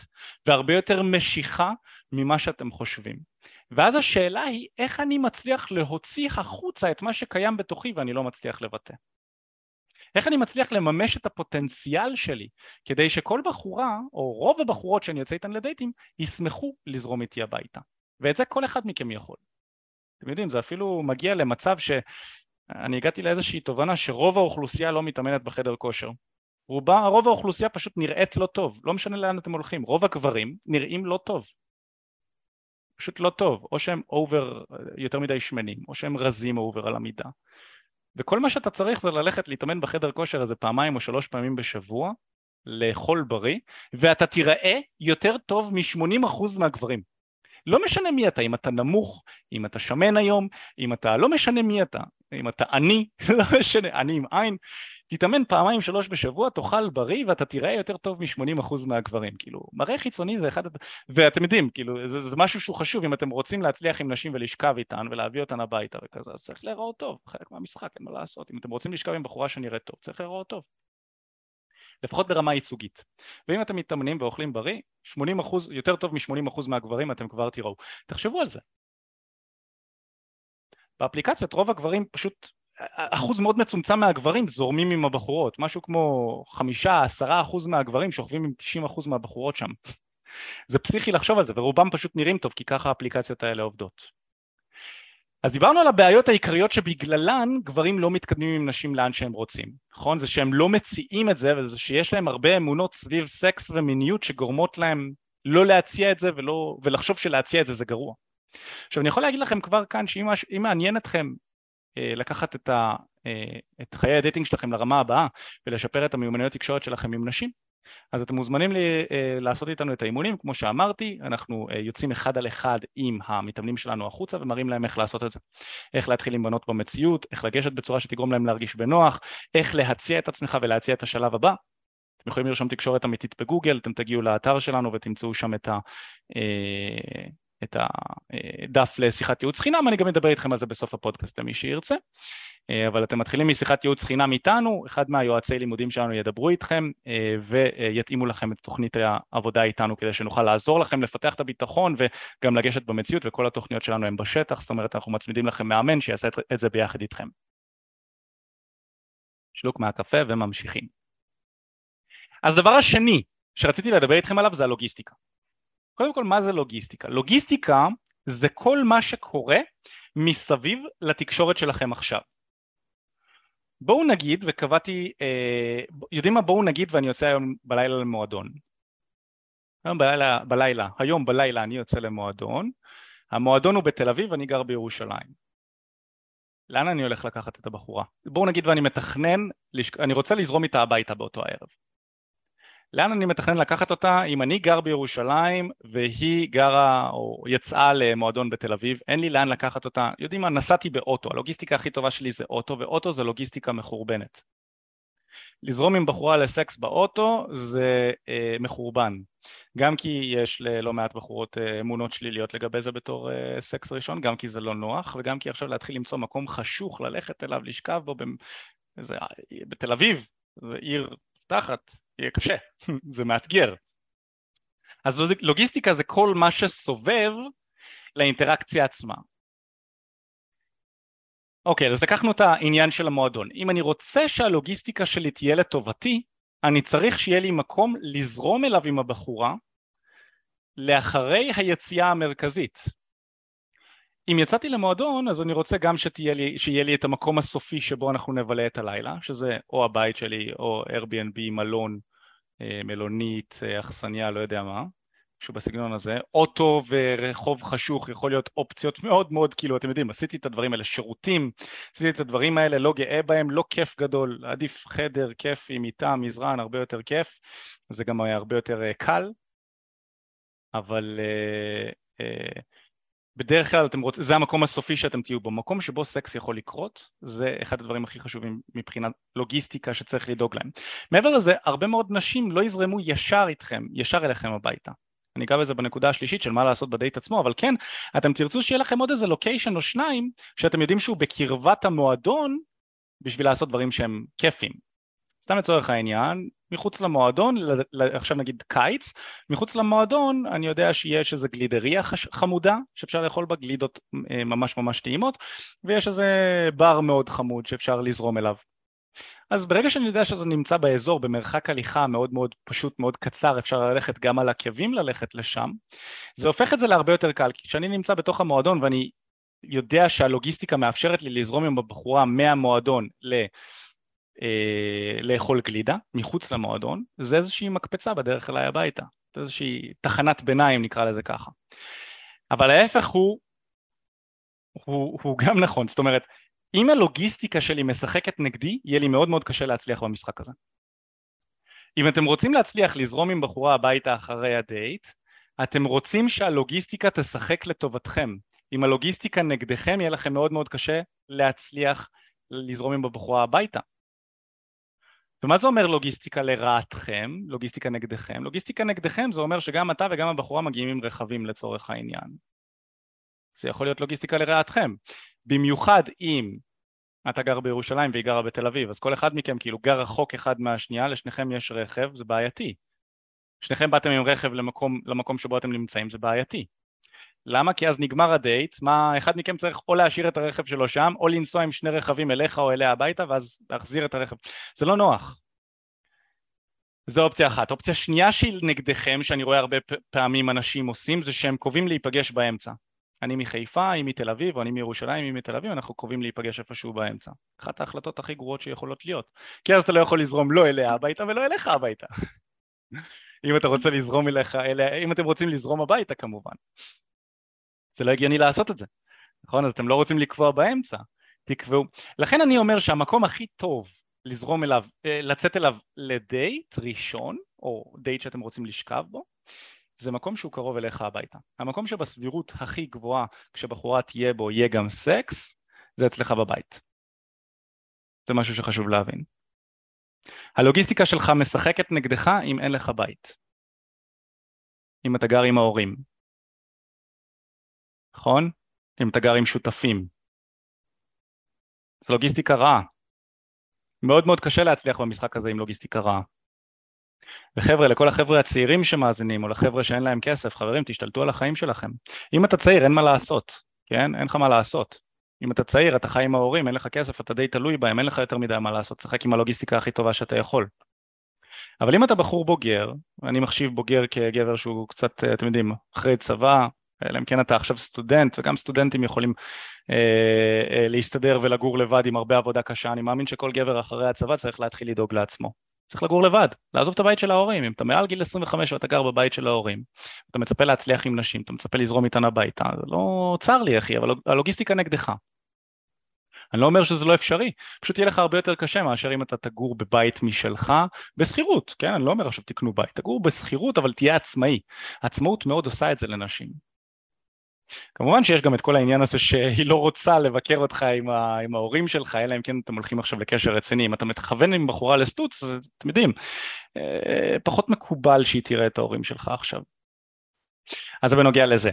והרבה יותר משיכה ממה שאתם חושבים. ואז השאלה היא איך אני מצליח להוציא החוצה את מה שקיים בתוכי ואני לא מצליח לבטא. איך אני מצליח לממש את הפוטנציאל שלי כדי שכל בחורה או רוב הבחורות שאני יוצא איתן לדייטים ישמחו לזרום איתי הביתה ואת זה כל אחד מכם יכול. אתם יודעים זה אפילו מגיע למצב ש... אני הגעתי לאיזושהי תובנה שרוב האוכלוסייה לא מתאמנת בחדר כושר. רובה, רוב האוכלוסייה פשוט נראית לא טוב, לא משנה לאן אתם הולכים, רוב הגברים נראים לא טוב, פשוט לא טוב, או שהם over, יותר מדי שמנים, או שהם רזים over על המידה. וכל מה שאתה צריך זה ללכת להתאמן בחדר כושר איזה פעמיים או שלוש פעמים בשבוע, לאכול בריא, ואתה תיראה יותר טוב מ-80% מהגברים. לא משנה מי אתה, אם אתה נמוך, אם אתה שמן היום, אם אתה, לא משנה מי אתה, אם אתה עני, <laughs> לא משנה, עני עם עין, תתאמן פעמיים שלוש בשבוע, תאכל בריא ואתה תראה יותר טוב מ-80% מהגברים, כאילו, מראה חיצוני זה אחד, ואתם יודעים, כאילו, זה, זה משהו שהוא חשוב, אם אתם רוצים להצליח עם נשים ולשכב איתן ולהביא אותן הביתה וכזה, אז צריך להיראות טוב, חלק מהמשחק, אין מה לעשות, אם אתם רוצים לשכב עם בחורה שנראית טוב, צריך להיראות טוב. לפחות ברמה ייצוגית. ואם אתם מתאמנים ואוכלים בריא, 80 אחוז, יותר טוב מ-80 אחוז מהגברים אתם כבר תראו. תחשבו על זה. באפליקציות רוב הגברים פשוט, אחוז מאוד מצומצם מהגברים זורמים עם הבחורות, משהו כמו חמישה, עשרה אחוז מהגברים שוכבים עם 90 אחוז מהבחורות שם. זה פסיכי לחשוב על זה, ורובם פשוט נראים טוב, כי ככה האפליקציות האלה עובדות. אז דיברנו על הבעיות העיקריות שבגללן גברים לא מתקדמים עם נשים לאן שהם רוצים, נכון? זה שהם לא מציעים את זה וזה שיש להם הרבה אמונות סביב סקס ומיניות שגורמות להם לא להציע את זה ולא, ולחשוב שלהציע את זה זה גרוע. עכשיו אני יכול להגיד לכם כבר כאן שאם מעניין אתכם אה, לקחת את, ה, אה, את חיי ה dating שלכם לרמה הבאה ולשפר את המיומנויות תקשורת שלכם עם נשים, אז אתם מוזמנים לי, אה, לעשות איתנו את האימונים, כמו שאמרתי, אנחנו אה, יוצאים אחד על אחד עם המתאמנים שלנו החוצה ומראים להם איך לעשות את זה. איך להתחיל עם בנות במציאות, איך לגשת בצורה שתגרום להם להרגיש בנוח, איך להציע את עצמך ולהציע את השלב הבא. אתם יכולים לרשום תקשורת אמיתית בגוגל, אתם תגיעו לאתר שלנו ותמצאו שם את ה... אה, את הדף לשיחת ייעוץ חינם, אני גם אדבר איתכם על זה בסוף הפודקאסט למי שירצה. אה, אבל אתם מתחילים משיחת ייעוץ חינם איתנו, אחד מהיועצי לימודים שלנו ידברו איתכם אה, ויתאימו לכם את תוכנית העבודה איתנו כדי שנוכל לעזור לכם לפתח את הביטחון וגם לגשת במציאות וכל התוכניות שלנו הן בשטח, זאת אומרת אנחנו מצמידים לכם מאמן שיעשה את זה ביחד איתכם. שלוק מהקפה וממשיכים. אז הדבר השני שרציתי לדבר איתכם עליו זה הלוגיסטיקה. קודם כל מה זה לוגיסטיקה? לוגיסטיקה זה כל מה שקורה מסביב לתקשורת שלכם עכשיו. בואו נגיד, וקבעתי, אה, יודעים מה בואו נגיד ואני יוצא היום בלילה למועדון. היום בלילה, בלילה, היום בלילה אני יוצא למועדון, המועדון הוא בתל אביב ואני גר בירושלים. לאן אני הולך לקחת את הבחורה? בואו נגיד ואני מתכנן, אני רוצה לזרום איתה הביתה באותו הערב. לאן אני מתכנן לקחת אותה? אם אני גר בירושלים והיא גרה או יצאה למועדון בתל אביב, אין לי לאן לקחת אותה, יודעים מה, נסעתי באוטו, הלוגיסטיקה הכי טובה שלי זה אוטו ואוטו זה לוגיסטיקה מחורבנת. לזרום עם בחורה לסקס באוטו זה אה, מחורבן, גם כי יש ללא מעט בחורות אה, אמונות שליליות לגבי זה בתור אה, סקס ראשון, גם כי זה לא נוח וגם כי עכשיו להתחיל למצוא מקום חשוך ללכת אליו, לשכב בו, במ... בתל אביב, זו עיר תחת, יהיה קשה, <laughs> זה מאתגר. אז לוגיסטיקה זה כל מה שסובב לאינטראקציה עצמה. אוקיי, אז לקחנו את העניין של המועדון. אם אני רוצה שהלוגיסטיקה שלי תהיה לטובתי, אני צריך שיהיה לי מקום לזרום אליו עם הבחורה לאחרי היציאה המרכזית. אם יצאתי למועדון אז אני רוצה גם שתהיה לי, שיהיה לי את המקום הסופי שבו אנחנו נבלה את הלילה שזה או הבית שלי או Airbnb, מלון, מלונית, אה, אכסניה, לא יודע מה משהו בסגנון הזה, אוטו ורחוב חשוך יכול להיות אופציות מאוד מאוד כאילו אתם יודעים עשיתי את הדברים האלה שירותים עשיתי את הדברים האלה לא גאה בהם לא כיף גדול. עדיף חדר כיף עם מיטה מזרן הרבה יותר כיף זה גם הרבה יותר אה, קל. אבל uh, uh, בדרך כלל אתם רוצים, זה המקום הסופי שאתם תהיו בו, מקום שבו סקס יכול לקרות, זה אחד הדברים הכי חשובים מבחינת לוגיסטיקה שצריך לדאוג להם. מעבר לזה, הרבה מאוד נשים לא יזרמו ישר איתכם, ישר אליכם הביתה. אני אגע בזה בנקודה השלישית של מה לעשות בדייט עצמו, אבל כן, אתם תרצו שיהיה לכם עוד איזה לוקיישן או שניים, שאתם יודעים שהוא בקרבת המועדון, בשביל לעשות דברים שהם כיפים. סתם לצורך העניין, מחוץ למועדון, עכשיו נגיד קיץ, מחוץ למועדון אני יודע שיש איזה גלידריה חמודה שאפשר לאכול בה גלידות אה, ממש ממש טעימות ויש איזה בר מאוד חמוד שאפשר לזרום אליו. אז ברגע שאני יודע שזה נמצא באזור במרחק הליכה מאוד מאוד פשוט מאוד קצר אפשר ללכת גם על עקבים ללכת לשם זה הופך את זה להרבה יותר קל כי כשאני נמצא בתוך המועדון ואני יודע שהלוגיסטיקה מאפשרת לי לזרום עם הבחורה מהמועדון ל... אה, לאכול גלידה מחוץ למועדון, זה איזושהי מקפצה בדרך אליי הביתה, זה איזושהי תחנת ביניים נקרא לזה ככה. אבל ההפך הוא, הוא, הוא גם נכון, זאת אומרת, אם הלוגיסטיקה שלי משחקת נגדי, יהיה לי מאוד מאוד קשה להצליח במשחק הזה. אם אתם רוצים להצליח לזרום עם בחורה הביתה אחרי הדייט, אתם רוצים שהלוגיסטיקה תשחק לטובתכם. אם הלוגיסטיקה נגדכם, יהיה לכם מאוד מאוד קשה להצליח לזרום עם הבחורה הביתה. ומה זה אומר לוגיסטיקה לרעתכם, לוגיסטיקה נגדכם? לוגיסטיקה נגדכם זה אומר שגם אתה וגם הבחורה מגיעים עם רכבים לצורך העניין. זה יכול להיות לוגיסטיקה לרעתכם. במיוחד אם אתה גר בירושלים והיא גרה בתל אביב, אז כל אחד מכם כאילו גר רחוק אחד מהשנייה, לשניכם יש רכב, זה בעייתי. שניכם באתם עם רכב למקום, למקום שבו אתם נמצאים, זה בעייתי. למה? כי אז נגמר הדייט, מה, אחד מכם צריך או להשאיר את הרכב שלו שם, או לנסוע עם שני רכבים אליך או אליה הביתה, ואז להחזיר את הרכב. זה לא נוח. זו אופציה אחת. אופציה שנייה שהיא נגדכם, שאני רואה הרבה פעמים אנשים עושים, זה שהם קובעים להיפגש באמצע. אני מחיפה, היא מתל אביב, או אני מירושלים, היא מתל אביב, אנחנו קובעים להיפגש איפשהו באמצע. אחת ההחלטות הכי גרועות שיכולות להיות. כי אז אתה לא יכול לזרום לא אליה הביתה ולא אליך הביתה. <laughs> אם אתה רוצה לזרום אליך, אליה, אם אתם רוצים לזרום הביתה כמובן. זה לא הגיוני לעשות את זה, נכון? אז אתם לא רוצים לקבוע באמצע, תקבעו. לכן אני אומר שהמקום הכי טוב לזרום אליו, אה, לצאת אליו לדייט ראשון, או דייט שאתם רוצים לשכב בו, זה מקום שהוא קרוב אליך הביתה. המקום שבסבירות הכי גבוהה כשבחורה תהיה בו יהיה גם סקס, זה אצלך בבית. זה משהו שחשוב להבין. הלוגיסטיקה שלך משחקת נגדך אם אין לך בית. אם אתה גר עם ההורים. נכון? אם אתה גר עם שותפים. זו לוגיסטיקה רעה. מאוד מאוד קשה להצליח במשחק הזה עם לוגיסטיקה רעה. וחבר'ה, לכל החבר'ה הצעירים שמאזינים, או לחבר'ה שאין להם כסף, חברים, תשתלטו על החיים שלכם. אם אתה צעיר, אין מה לעשות, כן? אין לך מה לעשות. אם אתה צעיר, אתה חי עם ההורים, אין לך כסף, אתה די תלוי בהם, אין לך יותר מדי מה לעשות, תשחק עם הלוגיסטיקה הכי טובה שאתה יכול. אבל אם אתה בחור בוגר, אני מחשיב בוגר כגבר שהוא קצת, אתם יודעים, אחרי צבא, אלא אם כן אתה עכשיו סטודנט, וגם סטודנטים יכולים אה, אה, להסתדר ולגור לבד עם הרבה עבודה קשה, אני מאמין שכל גבר אחרי הצבא צריך להתחיל לדאוג לעצמו. צריך לגור לבד, לעזוב את הבית של ההורים, אם אתה מעל גיל 25 ואתה גר בבית של ההורים, אתה מצפה להצליח עם נשים, אתה מצפה לזרום איתן הביתה, זה לא צר לי אחי, אבל הלוגיסטיקה נגדך. אני לא אומר שזה לא אפשרי, פשוט יהיה לך הרבה יותר קשה מאשר אם אתה תגור בבית משלך בשכירות, כן? אני לא אומר עכשיו תקנו בית, תגור בשכירות אבל תהיה עצמאי. עצמאות מאוד עושה את זה לנשים. כמובן שיש גם את כל העניין הזה שהיא לא רוצה לבקר אותך עם, ה, עם ההורים שלך, אלא אם כן אתם הולכים עכשיו לקשר רציני. אם אתה מתכוון עם בחורה לסטוץ, אז אתם יודעים, אה, פחות מקובל שהיא תראה את ההורים שלך עכשיו. אז זה בנוגע לזה.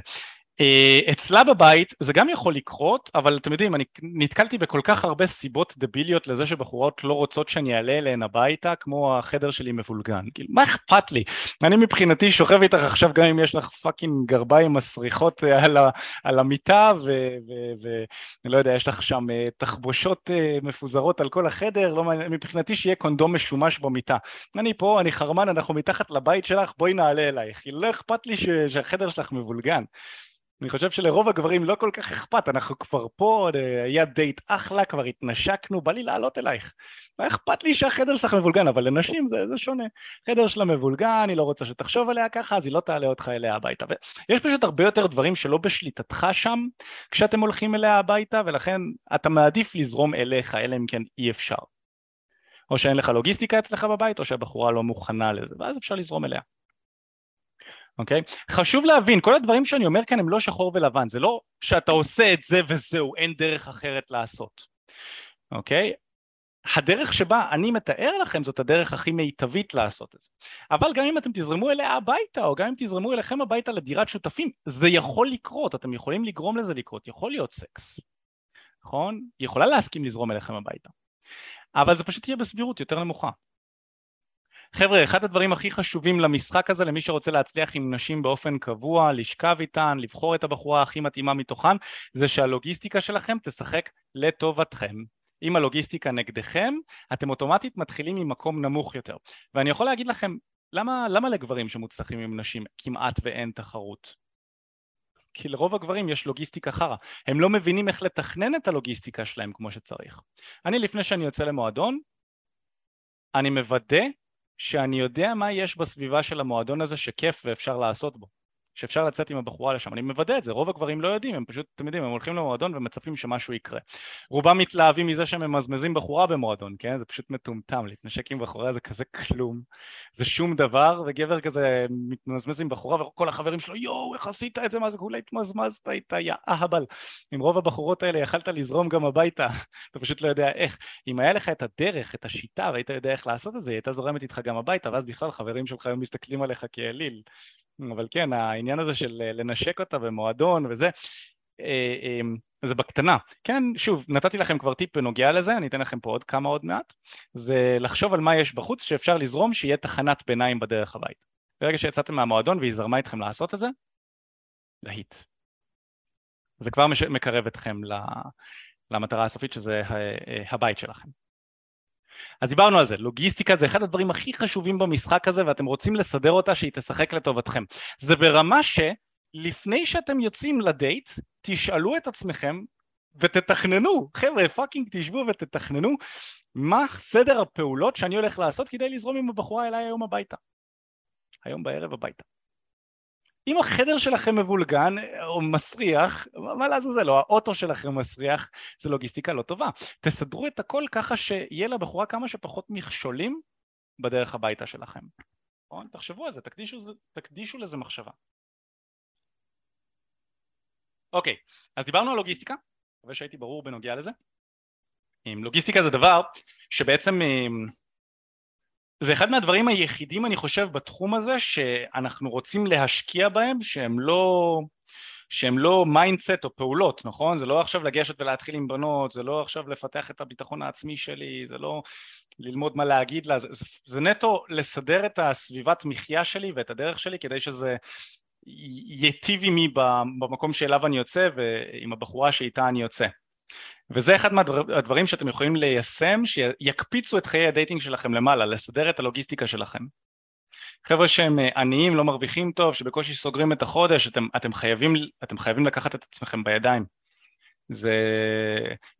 אה, אצלה בבית זה גם יכול לקרות, אבל אתם יודעים, אני נתקלתי בכל כך הרבה סיבות דביליות לזה שבחורות לא רוצות שאני אעלה אליהן הביתה, כמו החדר שלי מבולגן. כאילו, מה אכפת לי? אני מבחינתי שוכב איתך עכשיו גם אם יש לך fucking גרביים מסריחות אה, על, על המיטה, ואני לא יודע, יש לך שם אה, תחבושות מפוזרות על כל החדר, לא, מבחינתי שיהיה קונדום משומש במיטה. אני פה, אני חרמן, אנחנו מתחת לבית שלך, בואי נעלה אלייך. כאילו, לא אכפת לי ש, שהחדר שלך מבולגן. אני חושב שלרוב הגברים לא כל כך אכפת, אנחנו כבר פה, היה דייט אחלה, כבר התנשקנו, בא לי לעלות אלייך. מה אכפת לי שהחדר שלך מבולגן, אבל לנשים זה, זה שונה. חדר שלה מבולגן, היא לא רוצה שתחשוב עליה ככה, אז היא לא תעלה אותך אליה הביתה. ויש פשוט הרבה יותר דברים שלא בשליטתך שם, כשאתם הולכים אליה הביתה, ולכן אתה מעדיף לזרום אליך, אלא אם כן אי אפשר. או שאין לך לוגיסטיקה אצלך בבית, או שהבחורה לא מוכנה לזה, ואז אפשר לזרום אליה. אוקיי? Okay? חשוב להבין, כל הדברים שאני אומר כאן הם לא שחור ולבן, זה לא שאתה עושה את זה וזהו, אין דרך אחרת לעשות, אוקיי? Okay? הדרך שבה אני מתאר לכם זאת הדרך הכי מיטבית לעשות את זה. אבל גם אם אתם תזרמו אליה הביתה, או גם אם תזרמו אליכם הביתה לדירת שותפים, זה יכול לקרות, אתם יכולים לגרום לזה לקרות, יכול להיות סקס, נכון? היא יכולה להסכים לזרום אליכם הביתה. אבל זה פשוט יהיה בסבירות יותר נמוכה. חבר'ה, אחד הדברים הכי חשובים למשחק הזה, למי שרוצה להצליח עם נשים באופן קבוע, לשכב איתן, לבחור את הבחורה הכי מתאימה מתוכן, זה שהלוגיסטיקה שלכם תשחק לטובתכם. אם הלוגיסטיקה נגדכם, אתם אוטומטית מתחילים ממקום נמוך יותר. ואני יכול להגיד לכם, למה, למה לגברים שמוצלחים עם נשים כמעט ואין תחרות? כי לרוב הגברים יש לוגיסטיקה חרא. הם לא מבינים איך לתכנן את הלוגיסטיקה שלהם כמו שצריך. אני לפני שאני יוצא למועדון, אני מוודא שאני יודע מה יש בסביבה של המועדון הזה שכיף ואפשר לעשות בו. שאפשר לצאת עם הבחורה לשם, אני מוודא את זה, רוב הגברים לא יודעים, הם פשוט, אתם יודעים, הם הולכים למועדון ומצפים שמשהו יקרה. רובם מתלהבים מזה שהם ממזמזים בחורה במועדון, כן? זה פשוט מטומטם, להתנשק עם בחורה זה כזה כלום, זה שום דבר, וגבר כזה מתמזמז עם בחורה וכל החברים שלו, יואו, איך עשית את זה, מה זה, כולה התמזמזת איתה, יא אהבל. עם רוב הבחורות האלה יכלת לזרום גם הביתה, <laughs> אתה פשוט לא יודע איך. אם היה לך את הדרך, את השיטה, והיית יודע איך לעשות את זה, היא הייתה זורמת איתך גם הביתה, ואז בכלל חברים שלך היו מסתכלים עליך כאליל. אבל כן, העניין הזה של אה, לנשק אותה במועדון וזה, אה, אמ, זה בקטנה. כן, שוב, נתתי לכם כבר טיפ בנוגע לזה, אני אתן לכם פה עוד כמה עוד מעט, זה לחשוב על מה יש בחוץ שאפשר לזרום שיהיה תחנת ביניים בדרך הבית. ברגע שיצאתם מהמועדון והיא זרמה איתכם לעשות את זה, להיט. זה כבר מקרב אתכם למטרה הסופית שזה אה, הבית שלכם. אז דיברנו על זה, לוגיסטיקה זה אחד הדברים הכי חשובים במשחק הזה ואתם רוצים לסדר אותה שהיא תשחק לטובתכם. זה ברמה שלפני שאתם יוצאים לדייט, תשאלו את עצמכם ותתכננו, חבר'ה fucking תשבו ותתכננו מה סדר הפעולות שאני הולך לעשות כדי לזרום עם הבחורה אליי היום הביתה. היום בערב הביתה. אם החדר שלכם מבולגן או מסריח, מה לעזאזל, או האוטו שלכם מסריח, זה לוגיסטיקה לא טובה. תסדרו את הכל ככה שיהיה לבחורה כמה שפחות מכשולים בדרך הביתה שלכם. נכון? תחשבו על זה, תקדישו, תקדישו לזה מחשבה. אוקיי, אז דיברנו על לוגיסטיקה, מקווה שהייתי ברור בנוגע לזה. לוגיסטיקה זה דבר שבעצם זה אחד מהדברים היחידים אני חושב בתחום הזה שאנחנו רוצים להשקיע בהם שהם לא שהם לא mindset או פעולות, נכון? זה לא עכשיו לגשת ולהתחיל עם בנות, זה לא עכשיו לפתח את הביטחון העצמי שלי, זה לא ללמוד מה להגיד לה, זה, זה, זה נטו לסדר את הסביבת מחיה שלי ואת הדרך שלי כדי שזה ייטיב עמי במקום שאליו אני יוצא ועם הבחורה שאיתה אני יוצא. וזה אחד מהדברים שאתם יכולים ליישם שיקפיצו את חיי ה dating שלכם למעלה, לסדר את הלוגיסטיקה שלכם. חבר'ה שהם אה, עניים, לא מרוויחים טוב, שבקושי סוגרים את החודש, אתם, אתם, חייבים, אתם חייבים לקחת את עצמכם בידיים. זה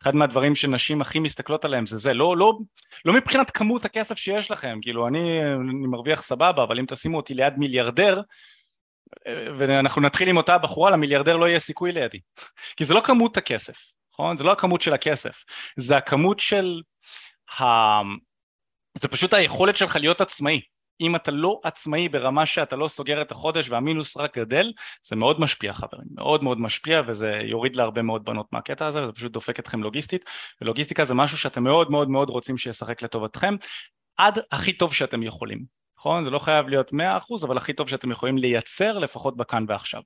אחד מהדברים שנשים הכי מסתכלות עליהם זה זה, לא, לא, לא מבחינת כמות הכסף שיש לכם, כאילו אני, אני מרוויח סבבה, אבל אם תשימו אותי ליד מיליארדר אה, ואנחנו נתחיל עם אותה בחורה, למיליארדר לא יהיה סיכוי לידי, כי זה לא כמות הכסף, נכון? זה לא הכמות של הכסף, זה הכמות של ה... זה פשוט היכולת שלך להיות עצמאי. אם אתה לא עצמאי ברמה שאתה לא סוגר את החודש והמינוס רק גדל, זה מאוד משפיע חברים, מאוד מאוד משפיע וזה יוריד להרבה מאוד בנות מהקטע הזה וזה פשוט דופק אתכם לוגיסטית ולוגיסטיקה זה משהו שאתם מאוד מאוד מאוד רוצים שישחק לטובתכם עד הכי טוב שאתם יכולים, נכון? זה לא חייב להיות 100% אבל הכי טוב שאתם יכולים לייצר לפחות בכאן ועכשיו.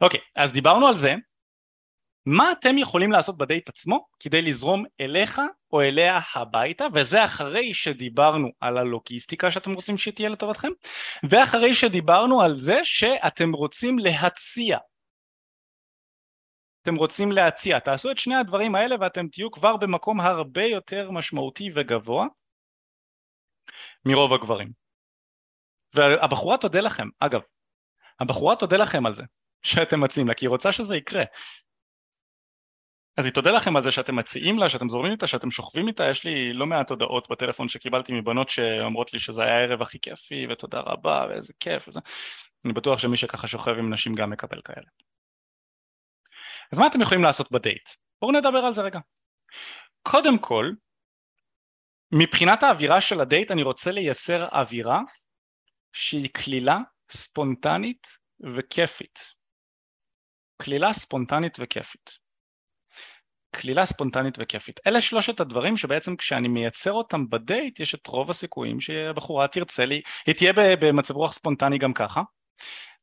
אוקיי, אז דיברנו על זה מה אתם יכולים לעשות בדייט עצמו כדי לזרום אליך או אליה הביתה? וזה אחרי שדיברנו על הלוגיסטיקה שאתם רוצים שתהיה לטובתכם ואחרי שדיברנו על זה שאתם רוצים להציע. אתם רוצים להציע. תעשו את שני הדברים האלה ואתם תהיו כבר במקום הרבה יותר משמעותי וגבוה מרוב הגברים. והבחורה תודה לכם. אגב הבחורה תודה לכם על זה שאתם מציעים לה כי היא רוצה שזה יקרה אז היא תודה לכם על זה שאתם מציעים לה, שאתם זורמים איתה, שאתם שוכבים איתה, יש לי לא מעט הודעות בטלפון שקיבלתי מבנות שאומרות לי שזה היה הערב הכי כיפי ותודה רבה ואיזה כיף וזה, אני בטוח שמי שככה שוכב עם נשים גם מקבל כאלה. אז מה אתם יכולים לעשות בדייט? בואו נדבר על זה רגע. קודם כל, מבחינת האווירה של הדייט אני רוצה לייצר אווירה שהיא כלילה, ספונטנית וכיפית. כלילה, ספונטנית וכיפית. כלילה ספונטנית וכיפית. אלה שלושת הדברים שבעצם כשאני מייצר אותם בדייט יש את רוב הסיכויים שהבחורה תרצה לי, היא תהיה במצב רוח ספונטני גם ככה.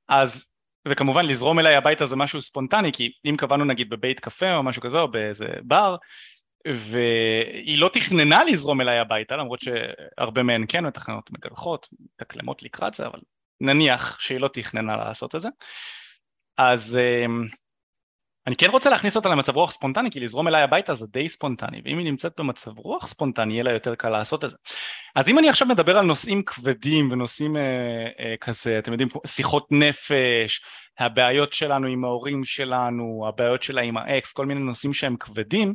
אז, וכמובן לזרום אליי הביתה זה משהו ספונטני כי אם קבענו נגיד בבית קפה או משהו כזה או באיזה בר והיא לא תכננה לזרום אליי הביתה למרות שהרבה מהן כן מתכננות מגלחות, מתקלמות לקראת זה אבל נניח שהיא לא תכננה לעשות את זה אז אמ, אני כן רוצה להכניס אותה למצב רוח ספונטני כי לזרום אליי הביתה זה די ספונטני ואם היא נמצאת במצב רוח ספונטני יהיה לה יותר קל לעשות את זה. אז אם אני עכשיו מדבר על נושאים כבדים ונושאים אה, אה, כזה אתם יודעים שיחות נפש הבעיות שלנו עם ההורים שלנו הבעיות שלה עם האקס כל מיני נושאים שהם כבדים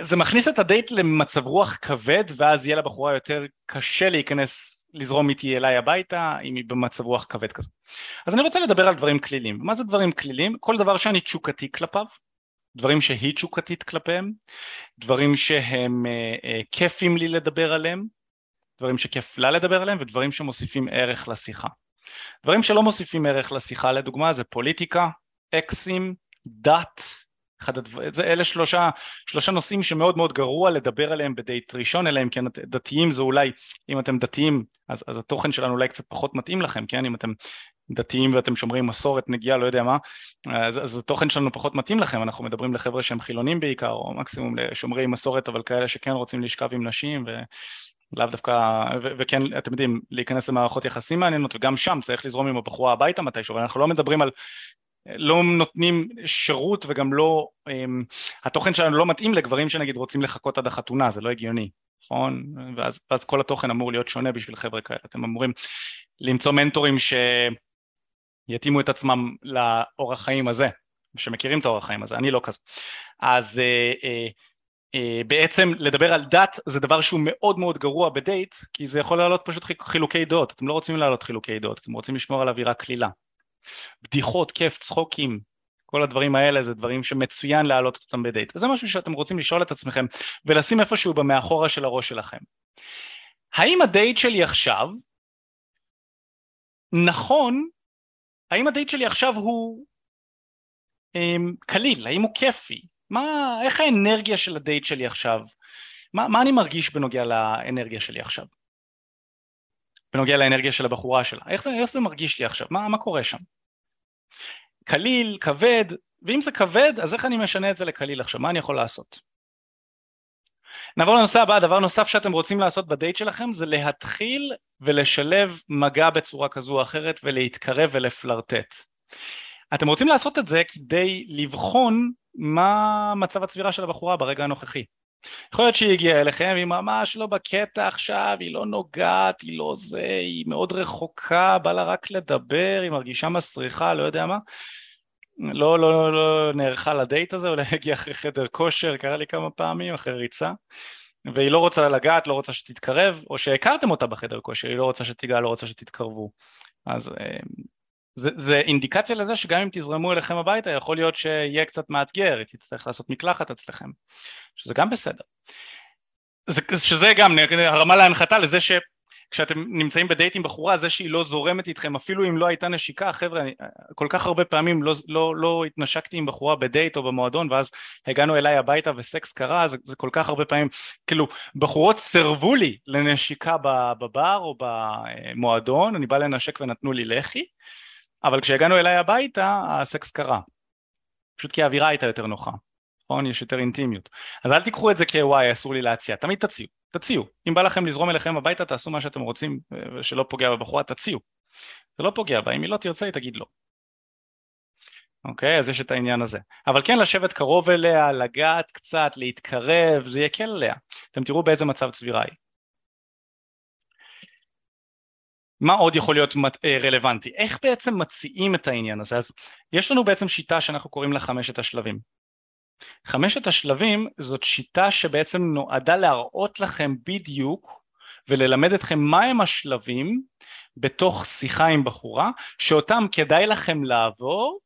זה מכניס את הדייט למצב רוח כבד ואז יהיה לבחורה יותר קשה להיכנס לזרום איתי אליי הביתה אם היא במצב רוח כבד כזה. אז אני רוצה לדבר על דברים כלילים. מה זה דברים כלילים? כל דבר שאני תשוקתי כלפיו, דברים שהיא תשוקתית כלפיהם, דברים שהם אה, אה, כיפים לי לדבר עליהם, דברים שכיף לה לדבר עליהם ודברים שמוסיפים ערך לשיחה. דברים שלא מוסיפים ערך לשיחה לדוגמה זה פוליטיקה, אקסים, דת, אחד הדבר, זה אלה שלושה, שלושה נושאים שמאוד מאוד גרוע לדבר עליהם בדייט ראשון, אלא אם כן דתיים זה אולי, אם אתם דתיים אז, אז התוכן שלנו אולי קצת פחות מתאים לכם, כן? אם אתם דתיים ואתם שומרים מסורת, נגיעה, לא יודע מה, אז, אז התוכן שלנו פחות מתאים לכם, אנחנו מדברים לחבר'ה שהם חילונים בעיקר, או מקסימום לשומרי מסורת, אבל כאלה שכן רוצים לשכב עם נשים, ו... לאו דווקא, ו- וכן, אתם יודעים, להיכנס למערכות יחסים מעניינות, וגם שם צריך לזרום עם הבחורה הביתה מתישהו, אנחנו לא מדברים על לא נותנים שירות וגם לא, um, התוכן שלנו לא מתאים לגברים שנגיד רוצים לחכות עד החתונה, זה לא הגיוני, נכון? ואז, ואז כל התוכן אמור להיות שונה בשביל חבר'ה כאלה, אתם אמורים למצוא מנטורים שיתאימו את עצמם לאורח חיים הזה, שמכירים את האורח חיים הזה, אני לא כזה. אז uh, uh, uh, בעצם לדבר על דת זה דבר שהוא מאוד מאוד גרוע בדייט, כי זה יכול לעלות פשוט חילוקי דעות, אתם לא רוצים לעלות חילוקי דעות, אתם רוצים לשמור על אווירה קלילה. בדיחות, כיף, צחוקים, כל הדברים האלה זה דברים שמצוין להעלות אותם בדייט. וזה משהו שאתם רוצים לשאול את עצמכם ולשים איפשהו במאחורה של הראש שלכם. האם הדייט שלי עכשיו נכון האם הדייט שלי עכשיו הוא אמ, קליל? האם הוא כיפי? מה איך האנרגיה של הדייט שלי עכשיו? מה, מה אני מרגיש בנוגע לאנרגיה שלי עכשיו בנוגע לאנרגיה של הבחורה שלה איך זה, איך זה מרגיש לי עכשיו מה, מה קורה שם קליל, כבד, ואם זה כבד אז איך אני משנה את זה לקליל עכשיו, מה אני יכול לעשות? נעבור לנושא הבא, דבר נוסף שאתם רוצים לעשות בדייט שלכם זה להתחיל ולשלב מגע בצורה כזו או אחרת ולהתקרב ולפלרטט. אתם רוצים לעשות את זה כדי לבחון מה מצב הצבירה של הבחורה ברגע הנוכחי. יכול להיות שהיא הגיעה אליכם והיא ממש לא בקטע עכשיו, היא לא נוגעת, היא לא זה, היא מאוד רחוקה, בא לה רק לדבר, היא מרגישה מסריחה, לא יודע מה. לא, לא, לא, לא נערכה לדייט הזה, אולי הגיעה אחרי חדר כושר, קרה לי כמה פעמים, אחרי ריצה. והיא לא רוצה לגעת, לא רוצה שתתקרב, או שהכרתם אותה בחדר כושר, היא לא רוצה שתיגע, לא רוצה שתתקרבו. אז אה, זה, אינדיקציה לזה שגם אם תזרמו אליכם הביתה יכול להיות שיהיה קצת מאתגר, היא תצטרך לעשות מקלחת אצלכם, שזה גם בסדר. זה, שזה גם הרמה להנחתה לזה שכשאתם נמצאים בדייט עם בחורה זה שהיא לא זורמת איתכם אפילו אם לא הייתה נשיקה חבר'ה כל כך הרבה פעמים לא, לא, לא התנשקתי עם בחורה בדייט או במועדון ואז הגענו אליי הביתה וסקס קרה זה, זה כל כך הרבה פעמים כאילו בחורות סירבו לי לנשיקה בבר או במועדון אני בא לנשק ונתנו לי לחי אבל כשהגענו אליי הביתה הסקס קרה. פשוט כי האווירה הייתה יותר נוחה. נכון? יש יותר אינטימיות. אז אל תיקחו את זה כוואי אסור לי להציע. תמיד תציעו. תציעו. אם בא לכם לזרום אליכם הביתה תעשו מה שאתם רוצים ושלא פוגע בבחורה תציעו. זה לא פוגע בה. אם היא לא תרצה היא תגיד לא. אוקיי? אז יש את העניין הזה. אבל כן לשבת קרוב אליה לגעת קצת להתקרב זה יקל עליה. אתם תראו באיזה מצב צבירה היא מה עוד יכול להיות אה, רלוונטי? איך בעצם מציעים את העניין הזה? אז יש לנו בעצם שיטה שאנחנו קוראים לה חמשת השלבים. חמשת השלבים זאת שיטה שבעצם נועדה להראות לכם בדיוק וללמד אתכם מהם השלבים בתוך שיחה עם בחורה שאותם כדאי לכם לעבור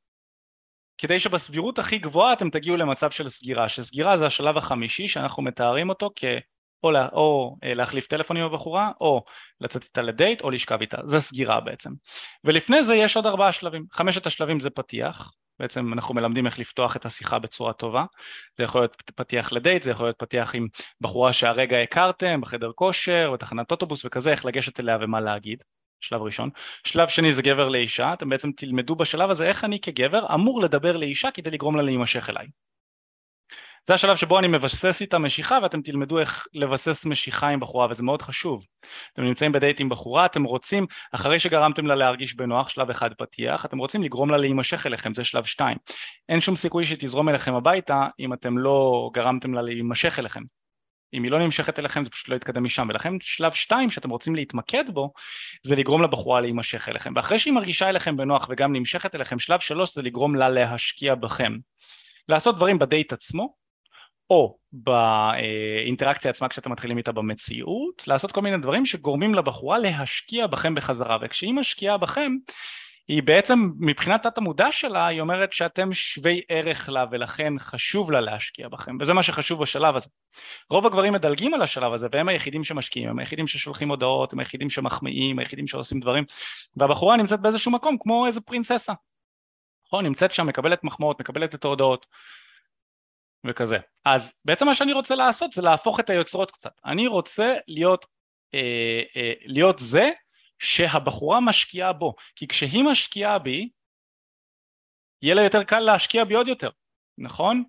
כדי שבסבירות הכי גבוהה אתם תגיעו למצב של סגירה, שסגירה זה השלב החמישי שאנחנו מתארים אותו כ... או, לה, או אה, להחליף טלפון עם הבחורה, או לצאת איתה לדייט, או לשכב איתה, זה סגירה בעצם. ולפני זה יש עוד ארבעה שלבים, חמשת השלבים זה פתיח, בעצם אנחנו מלמדים איך לפתוח את השיחה בצורה טובה, זה יכול להיות פתיח לדייט, זה יכול להיות פתיח עם בחורה שהרגע הכרתם, בחדר כושר, בתחנת אוטובוס וכזה, איך לגשת אליה ומה להגיד, שלב ראשון. שלב שני זה גבר לאישה, אתם בעצם תלמדו בשלב הזה איך אני כגבר אמור לדבר לאישה כדי לגרום לה להימשך אליי. זה השלב שבו אני מבסס איתה משיכה ואתם תלמדו איך לבסס משיכה עם בחורה וזה מאוד חשוב. אתם נמצאים בדייט עם בחורה, אתם רוצים, אחרי שגרמתם לה להרגיש בנוח, שלב אחד פתיח, אתם רוצים לגרום לה להימשך אליכם, זה שלב שתיים. אין שום סיכוי שתזרום אליכם הביתה אם אתם לא גרמתם לה להימשך אליכם. אם היא לא נמשכת אליכם זה פשוט לא יתקדם משם ולכן שלב שתיים שאתם רוצים להתמקד בו זה לגרום לבחורה להימשך אליכם ואחרי שהיא מרגישה אליכם בנוח וגם נמשכת אליכם שלב שלוש זה לגרום לה להשקיע בכם לעשות דברים בדייט עצמו או באינטראקציה עצמה כשאתם מתחילים איתה במציאות, לעשות כל מיני דברים שגורמים לבחורה להשקיע בכם בחזרה, וכשהיא משקיעה בכם היא בעצם מבחינת תת המודע שלה היא אומרת שאתם שווי ערך לה ולכן חשוב לה להשקיע בכם וזה מה שחשוב בשלב הזה. רוב הגברים מדלגים על השלב הזה והם היחידים שמשקיעים, הם היחידים ששולחים הודעות, הם היחידים שמחמיאים, היחידים שעושים דברים והבחורה נמצאת באיזשהו מקום כמו איזה פרינססה. נכון? נמצאת שם, מקבלת מחמאות, מקבלת את ההודעות וכזה. אז בעצם מה שאני רוצה לעשות זה להפוך את היוצרות קצת. אני רוצה להיות, אה, אה, להיות זה שהבחורה משקיעה בו, כי כשהיא משקיעה בי, יהיה לה יותר קל להשקיע בי עוד יותר, נכון?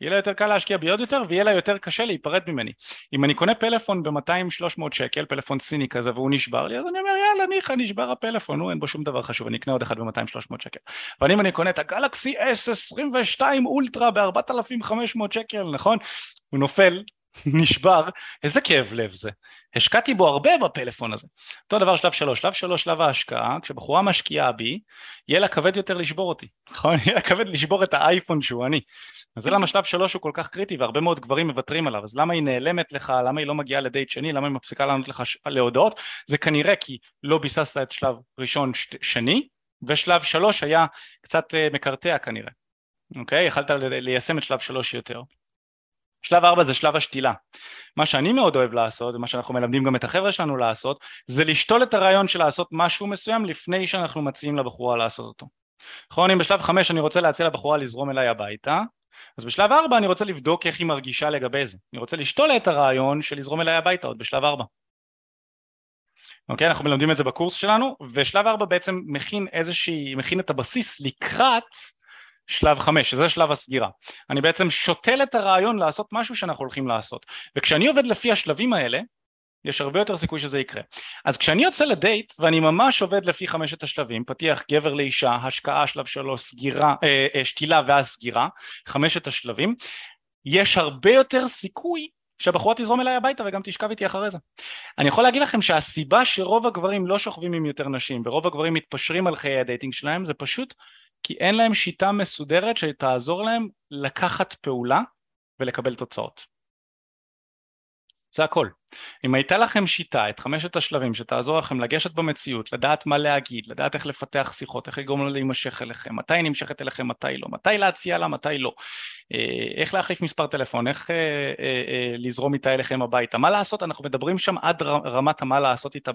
יהיה לה יותר קל להשקיע בי עוד יותר ויהיה לה יותר קשה להיפרד ממני. אם אני קונה פלאפון ב-200-300 שקל, פלאפון סיני כזה והוא נשבר לי, אז אני אומר יאללה ניחא נשבר הפלאפון, נו אין בו שום דבר חשוב, אני אקנה עוד אחד ב-200-300 שקל. אבל אם אני קונה את הגלקסי S22 אולטרה ב-4500 שקל, נכון? הוא נופל, נשבר, איזה כאב לב זה. השקעתי בו הרבה בפלאפון הזה. אותו דבר שלב שלוש, שלב שלוש, שלב ההשקעה, כשבחורה משקיעה בי, יהיה לה כבד יותר לשבור אותי, <laughs> נכון? יהיה לה כבד לשבור את האייפון שהוא אני. אז זה למה שלב שלוש הוא כל כך קריטי והרבה מאוד גברים מוותרים עליו, אז למה היא נעלמת לך, למה היא לא מגיעה לדייט שני, למה היא מפסיקה לענות לך להודעות, זה כנראה כי לא ביססת את שלב ראשון שני, ושלב שלוש היה קצת אה, מקרטע כנראה, אוקיי? יכלת ליישם את שלב שלוש יותר. שלב ארבע זה שלב השתילה. מה שאני מאוד אוהב לעשות, ומה שאנחנו מלמדים גם את החבר'ה שלנו לעשות, זה לשתול את הרעיון של לעשות משהו מסוים לפני שאנחנו מציעים לבחורה לעשות אותו. נכון, אם בשלב חמש אני רוצה להציע לבחורה לזרום אליי הביתה, אז בשלב ארבע אני רוצה לבדוק איך היא מרגישה לגבי זה. אני רוצה לשתול את הרעיון של לזרום אליי הביתה עוד בשלב ארבע. אוקיי, אנחנו מלמדים את זה בקורס שלנו, ושלב ארבע בעצם מכין איזושהי, מכין את הבסיס לקראת שלב חמש, שזה שלב הסגירה. אני בעצם שותל את הרעיון לעשות משהו שאנחנו הולכים לעשות. וכשאני עובד לפי השלבים האלה, יש הרבה יותר סיכוי שזה יקרה. אז כשאני יוצא לדייט ואני ממש עובד לפי חמשת השלבים, פתיח גבר לאישה, השקעה שלב שלוש, סגירה, אה, אה, שתילה ואז סגירה, חמשת השלבים, יש הרבה יותר סיכוי שהבחורה תזרום אליי הביתה וגם תשכב איתי אחרי זה. אני יכול להגיד לכם שהסיבה שרוב הגברים לא שוכבים עם יותר נשים ורוב הגברים מתפשרים על חיי ה dating שלהם זה פשוט כי אין להם שיטה מסודרת שתעזור להם לקחת פעולה ולקבל תוצאות. זה הכל. אם הייתה לכם שיטה, את חמשת השלבים שתעזור לכם לגשת במציאות, לדעת מה להגיד, לדעת איך לפתח שיחות, איך לגרום לה להימשך אליכם, מתי נמשכת אליכם, מתי לא, מתי להציע לה, מתי לא, אה, איך להחליף מספר טלפון, איך אה, אה, לזרום איתה אליכם הביתה, מה לעשות, אנחנו מדברים שם עד רמת המה לעשות איתה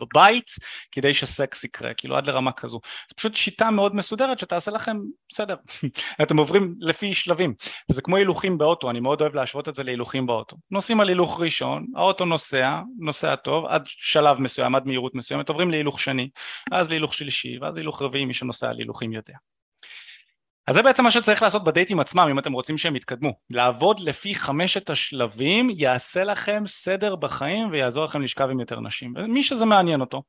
בבית כדי שסקס יקרה, כאילו עד לרמה כזו. זו פשוט שיטה מאוד מסודרת שתעשה לכם, בסדר, <laughs> אתם עוברים לפי שלבים, וזה כמו הילוכים באוטו, אני מאוד אוהב להשוות את זה להילוכים באוטו. נוסעים על הילוך ראשון, האוטו נוסע, נוסע טוב, עד שלב מסוים, עד מהירות מסוימת, עוברים להילוך שני, אז להילוך שלישי, ואז להילוך רביעי, מי שנוסע על הילוכים יודע. אז זה בעצם מה שצריך לעשות בדייטים עצמם אם אתם רוצים שהם יתקדמו. לעבוד לפי חמשת השלבים יעשה לכם סדר בחיים ויעזור לכם לשכב עם יותר נשים. ומי שזה מעניין אותו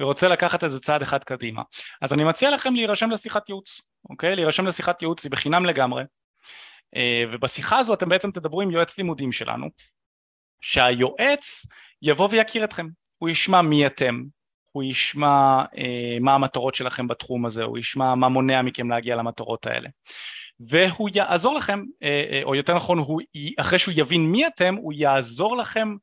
ורוצה לקחת איזה צעד אחד קדימה. אז אני מציע לכם להירשם לשיחת ייעוץ אוקיי? להירשם לשיחת ייעוץ היא בחינם לגמרי. אה, ובשיחה הזו אתם בעצם תדברו עם יועץ לימודים שלנו שהיועץ יבוא ויכיר אתכם, הוא ישמע מי אתם, הוא ישמע אה, מה המטרות שלכם בתחום הזה, הוא ישמע מה מונע מכם להגיע למטרות האלה. והוא יעזור לכם, אה, אה, או יותר נכון, הוא, אחרי שהוא יבין מי אתם, הוא יעזור לכם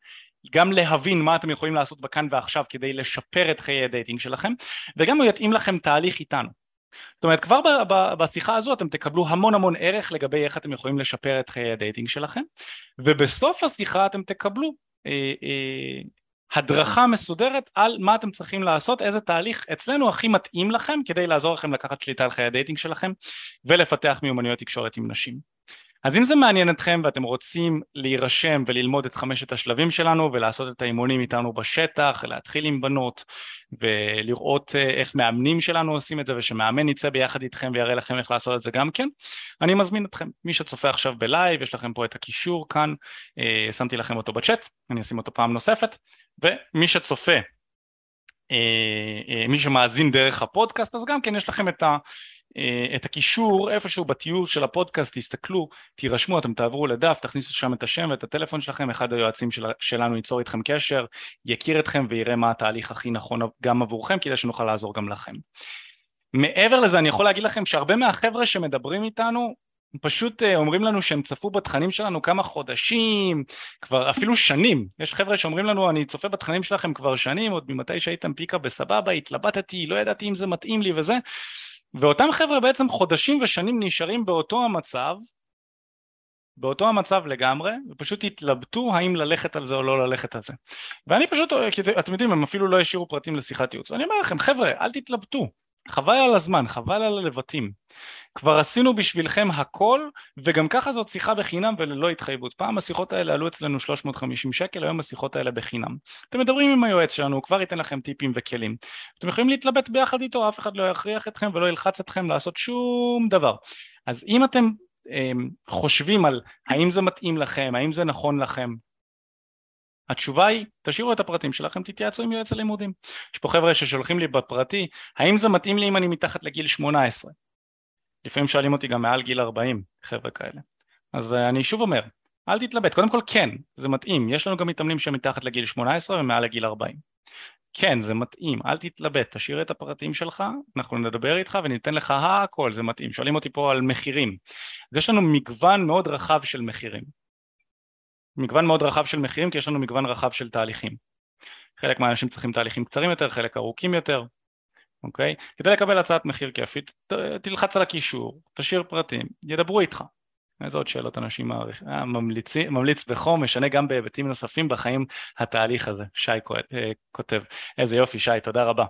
גם להבין מה אתם יכולים לעשות בכאן ועכשיו כדי לשפר את חיי ה dating שלכם וגם הוא יתאים לכם תהליך איתנו זאת אומרת כבר בשיחה הזו אתם תקבלו המון המון ערך לגבי איך אתם יכולים לשפר את חיי ה dating שלכם ובסוף השיחה אתם תקבלו אה, אה, הדרכה מסודרת על מה אתם צריכים לעשות, איזה תהליך אצלנו הכי מתאים לכם כדי לעזור לכם לקחת שליטה על חיי ה dating שלכם ולפתח מיומנויות תקשורת עם נשים. אז אם זה מעניין אתכם ואתם רוצים להירשם וללמוד את חמשת השלבים שלנו ולעשות את האימונים איתנו בשטח, להתחיל עם בנות ולראות אה, איך מאמנים שלנו עושים את זה ושמאמן יצא ביחד איתכם ויראה לכם איך לעשות את זה גם כן, אני מזמין אתכם. מי שצופה עכשיו בלייב, יש לכם פה את הקישור כאן, אה, שמתי לכם אותו בצ'אט, אני אשים אותו פעם נוספת, ומי שצופה אה, מי שמאזין דרך הפודקאסט אז גם כן יש לכם את את הקישור איפשהו בתיאור של הפודקאסט, תסתכלו, תירשמו, אתם תעברו לדף, תכניסו שם את השם ואת הטלפון שלכם, אחד היועצים של, שלנו ייצור איתכם קשר, יכיר אתכם ויראה מה התהליך הכי נכון גם עבורכם כדי שנוכל לעזור גם לכם. מעבר לזה אני יכול להגיד לכם שהרבה מהחבר'ה שמדברים איתנו פשוט אה, אומרים לנו שהם צפו בתכנים שלנו כמה חודשים, כבר אפילו שנים. יש חבר'ה שאומרים לנו, אני צופה בתכנים שלכם כבר שנים, עוד ממתי שהייתם פיקה בסבבה, התלבטתי, לא ידעתי אם זה מתאים לי וזה. ואותם חבר'ה בעצם חודשים ושנים נשארים באותו המצב, באותו המצב לגמרי, ופשוט התלבטו האם ללכת על זה או לא ללכת על זה. ואני פשוט, אתם יודעים, הם אפילו לא השאירו פרטים לשיחת ייעוץ. ואני אומר לכם, חבר'ה, אל תתלבטו, חבל על הזמן, חבל על הלבטים. כבר עשינו בשבילכם הכל, וגם ככה זאת שיחה בחינם וללא התחייבות. פעם השיחות האלה עלו אצלנו 350 שקל, היום השיחות האלה בחינם. אתם מדברים עם היועץ שלנו, הוא כבר ייתן לכם טיפים וכלים. אתם יכולים להתלבט ביחד איתו, אף אחד לא יכריח אתכם ולא ילחץ אתכם לעשות שום דבר. אז אם אתם אמ, חושבים על האם זה מתאים לכם, האם זה נכון לכם, התשובה היא, תשאירו את הפרטים שלכם, תתייעצו עם יועץ הלימודים. יש פה חבר'ה ששולחים לי בפרטי, האם זה מתאים לי אם אני מתחת לגיל 18? לפעמים שואלים אותי גם מעל גיל 40, חבר'ה כאלה. אז uh, אני שוב אומר, אל תתלבט, קודם כל כן, זה מתאים, יש לנו גם מתאמנים שהם מתחת לגיל 18 ומעל לגיל 40. כן, זה מתאים, אל תתלבט, תשאיר את הפרטים שלך, אנחנו נדבר איתך וניתן לך הכל, זה מתאים. שואלים אותי פה על מחירים. אז יש לנו מגוון מאוד רחב של מחירים. מגוון מאוד רחב של מחירים כי יש לנו מגוון רחב של תהליכים. חלק מהאנשים צריכים תהליכים קצרים יותר, חלק ארוכים יותר, אוקיי? כדי לקבל הצעת מחיר כיפית, תלחץ על הקישור, תשאיר פרטים, ידברו איתך. איזה עוד שאלות אנשים אה, ממליצים, ממליץ בחום, משנה גם בהיבטים נוספים בחיים התהליך הזה, שי אה, כותב. איזה יופי שי, תודה רבה.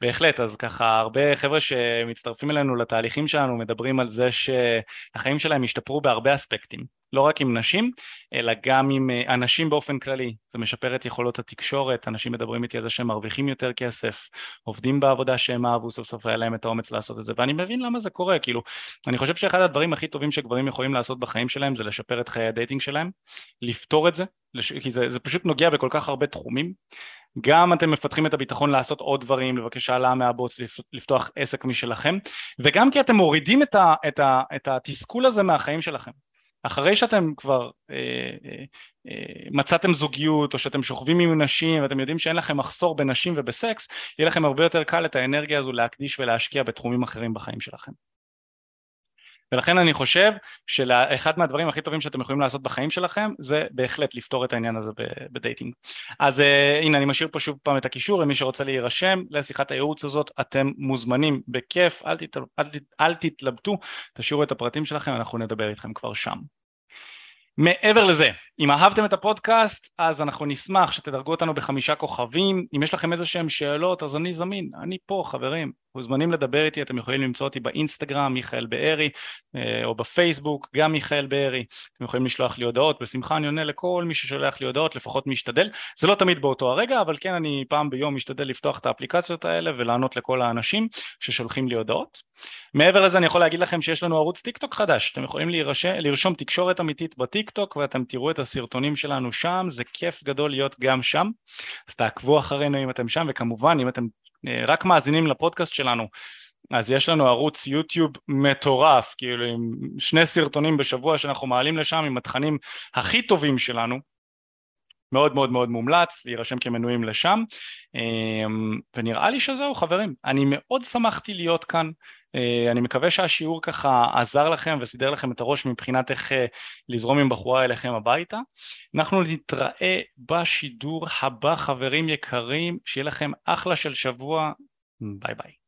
בהחלט, אז ככה הרבה חבר'ה שמצטרפים אלינו לתהליכים שלנו מדברים על זה שהחיים שלהם השתפרו בהרבה אספקטים. לא רק עם נשים, אלא גם עם אה, אנשים באופן כללי. זה משפר את יכולות התקשורת, אנשים מדברים איתי על זה שהם מרוויחים יותר כסף, עובדים בעבודה שהם אהבו, סוף סוף היה להם את האומץ לעשות את זה, ואני מבין למה זה קורה, כאילו, אני חושב שאחד הדברים הכי טובים שגברים יכולים לעשות בחיים שלהם זה לשפר את חיי ה dating שלהם, לפתור את זה, כי זה, זה פשוט נוגע בכל כך הרבה תחומים. גם אתם מפתחים את הביטחון לעשות עוד דברים, לבקש העלאה מהבוץ, לפתוח עסק משלכם, וגם כי אתם מורידים את, ה, את, ה, את התסכול הזה מהחיים שלכם. אחרי שאתם כבר אה, אה, אה, מצאתם זוגיות או שאתם שוכבים עם נשים ואתם יודעים שאין לכם מחסור בנשים ובסקס, יהיה לכם הרבה יותר קל את האנרגיה הזו להקדיש ולהשקיע בתחומים אחרים בחיים שלכם. ולכן אני חושב שאחד מהדברים הכי טובים שאתם יכולים לעשות בחיים שלכם זה בהחלט לפתור את העניין הזה בדייטינג. אז uh, הנה אני משאיר פה שוב פעם את הקישור למי שרוצה להירשם לשיחת הייעוץ הזאת אתם מוזמנים בכיף אל, תת, אל, תת, אל תתלבטו תשאירו את הפרטים שלכם אנחנו נדבר איתכם כבר שם. מעבר לזה, אם אהבתם את הפודקאסט, אז אנחנו נשמח שתדרגו אותנו בחמישה כוכבים. אם יש לכם איזה שהם שאלות, אז אני זמין, אני פה, חברים. מוזמנים לדבר איתי, אתם יכולים למצוא אותי באינסטגרם, מיכאל בארי, אה, או בפייסבוק, גם מיכאל בארי. אתם יכולים לשלוח לי הודעות, בשמחה אני עונה לכל מי ששולח לי הודעות, לפחות משתדל. זה לא תמיד באותו הרגע, אבל כן, אני פעם ביום משתדל לפתוח את האפליקציות האלה ולענות לכל האנשים ששולחים לי הודעות. מעבר לזה אני יכול להגיד לכם שיש לנו ערוץ טיק טוק חדש, אתם יכולים להירשם, לרשום תקשורת אמיתית בטיק טוק ואתם תראו את הסרטונים שלנו שם, זה כיף גדול להיות גם שם, אז תעקבו אחרינו אם אתם שם וכמובן אם אתם רק מאזינים לפודקאסט שלנו אז יש לנו ערוץ יוטיוב מטורף, כאילו עם שני סרטונים בשבוע שאנחנו מעלים לשם עם התכנים הכי טובים שלנו. מאוד מאוד מאוד מומלץ להירשם כמנויים לשם. אמ, ונראה לי שזהו חברים. אני מאוד שמחתי להיות כאן. אה, אני מקווה שהשיעור ככה עזר לכם וסידר לכם את הראש מבחינת איך אה, לזרום עם בחורה אליכם הביתה. אנחנו נתראה בשידור הבא חברים יקרים שיהיה לכם אחלה של שבוע. ביי ביי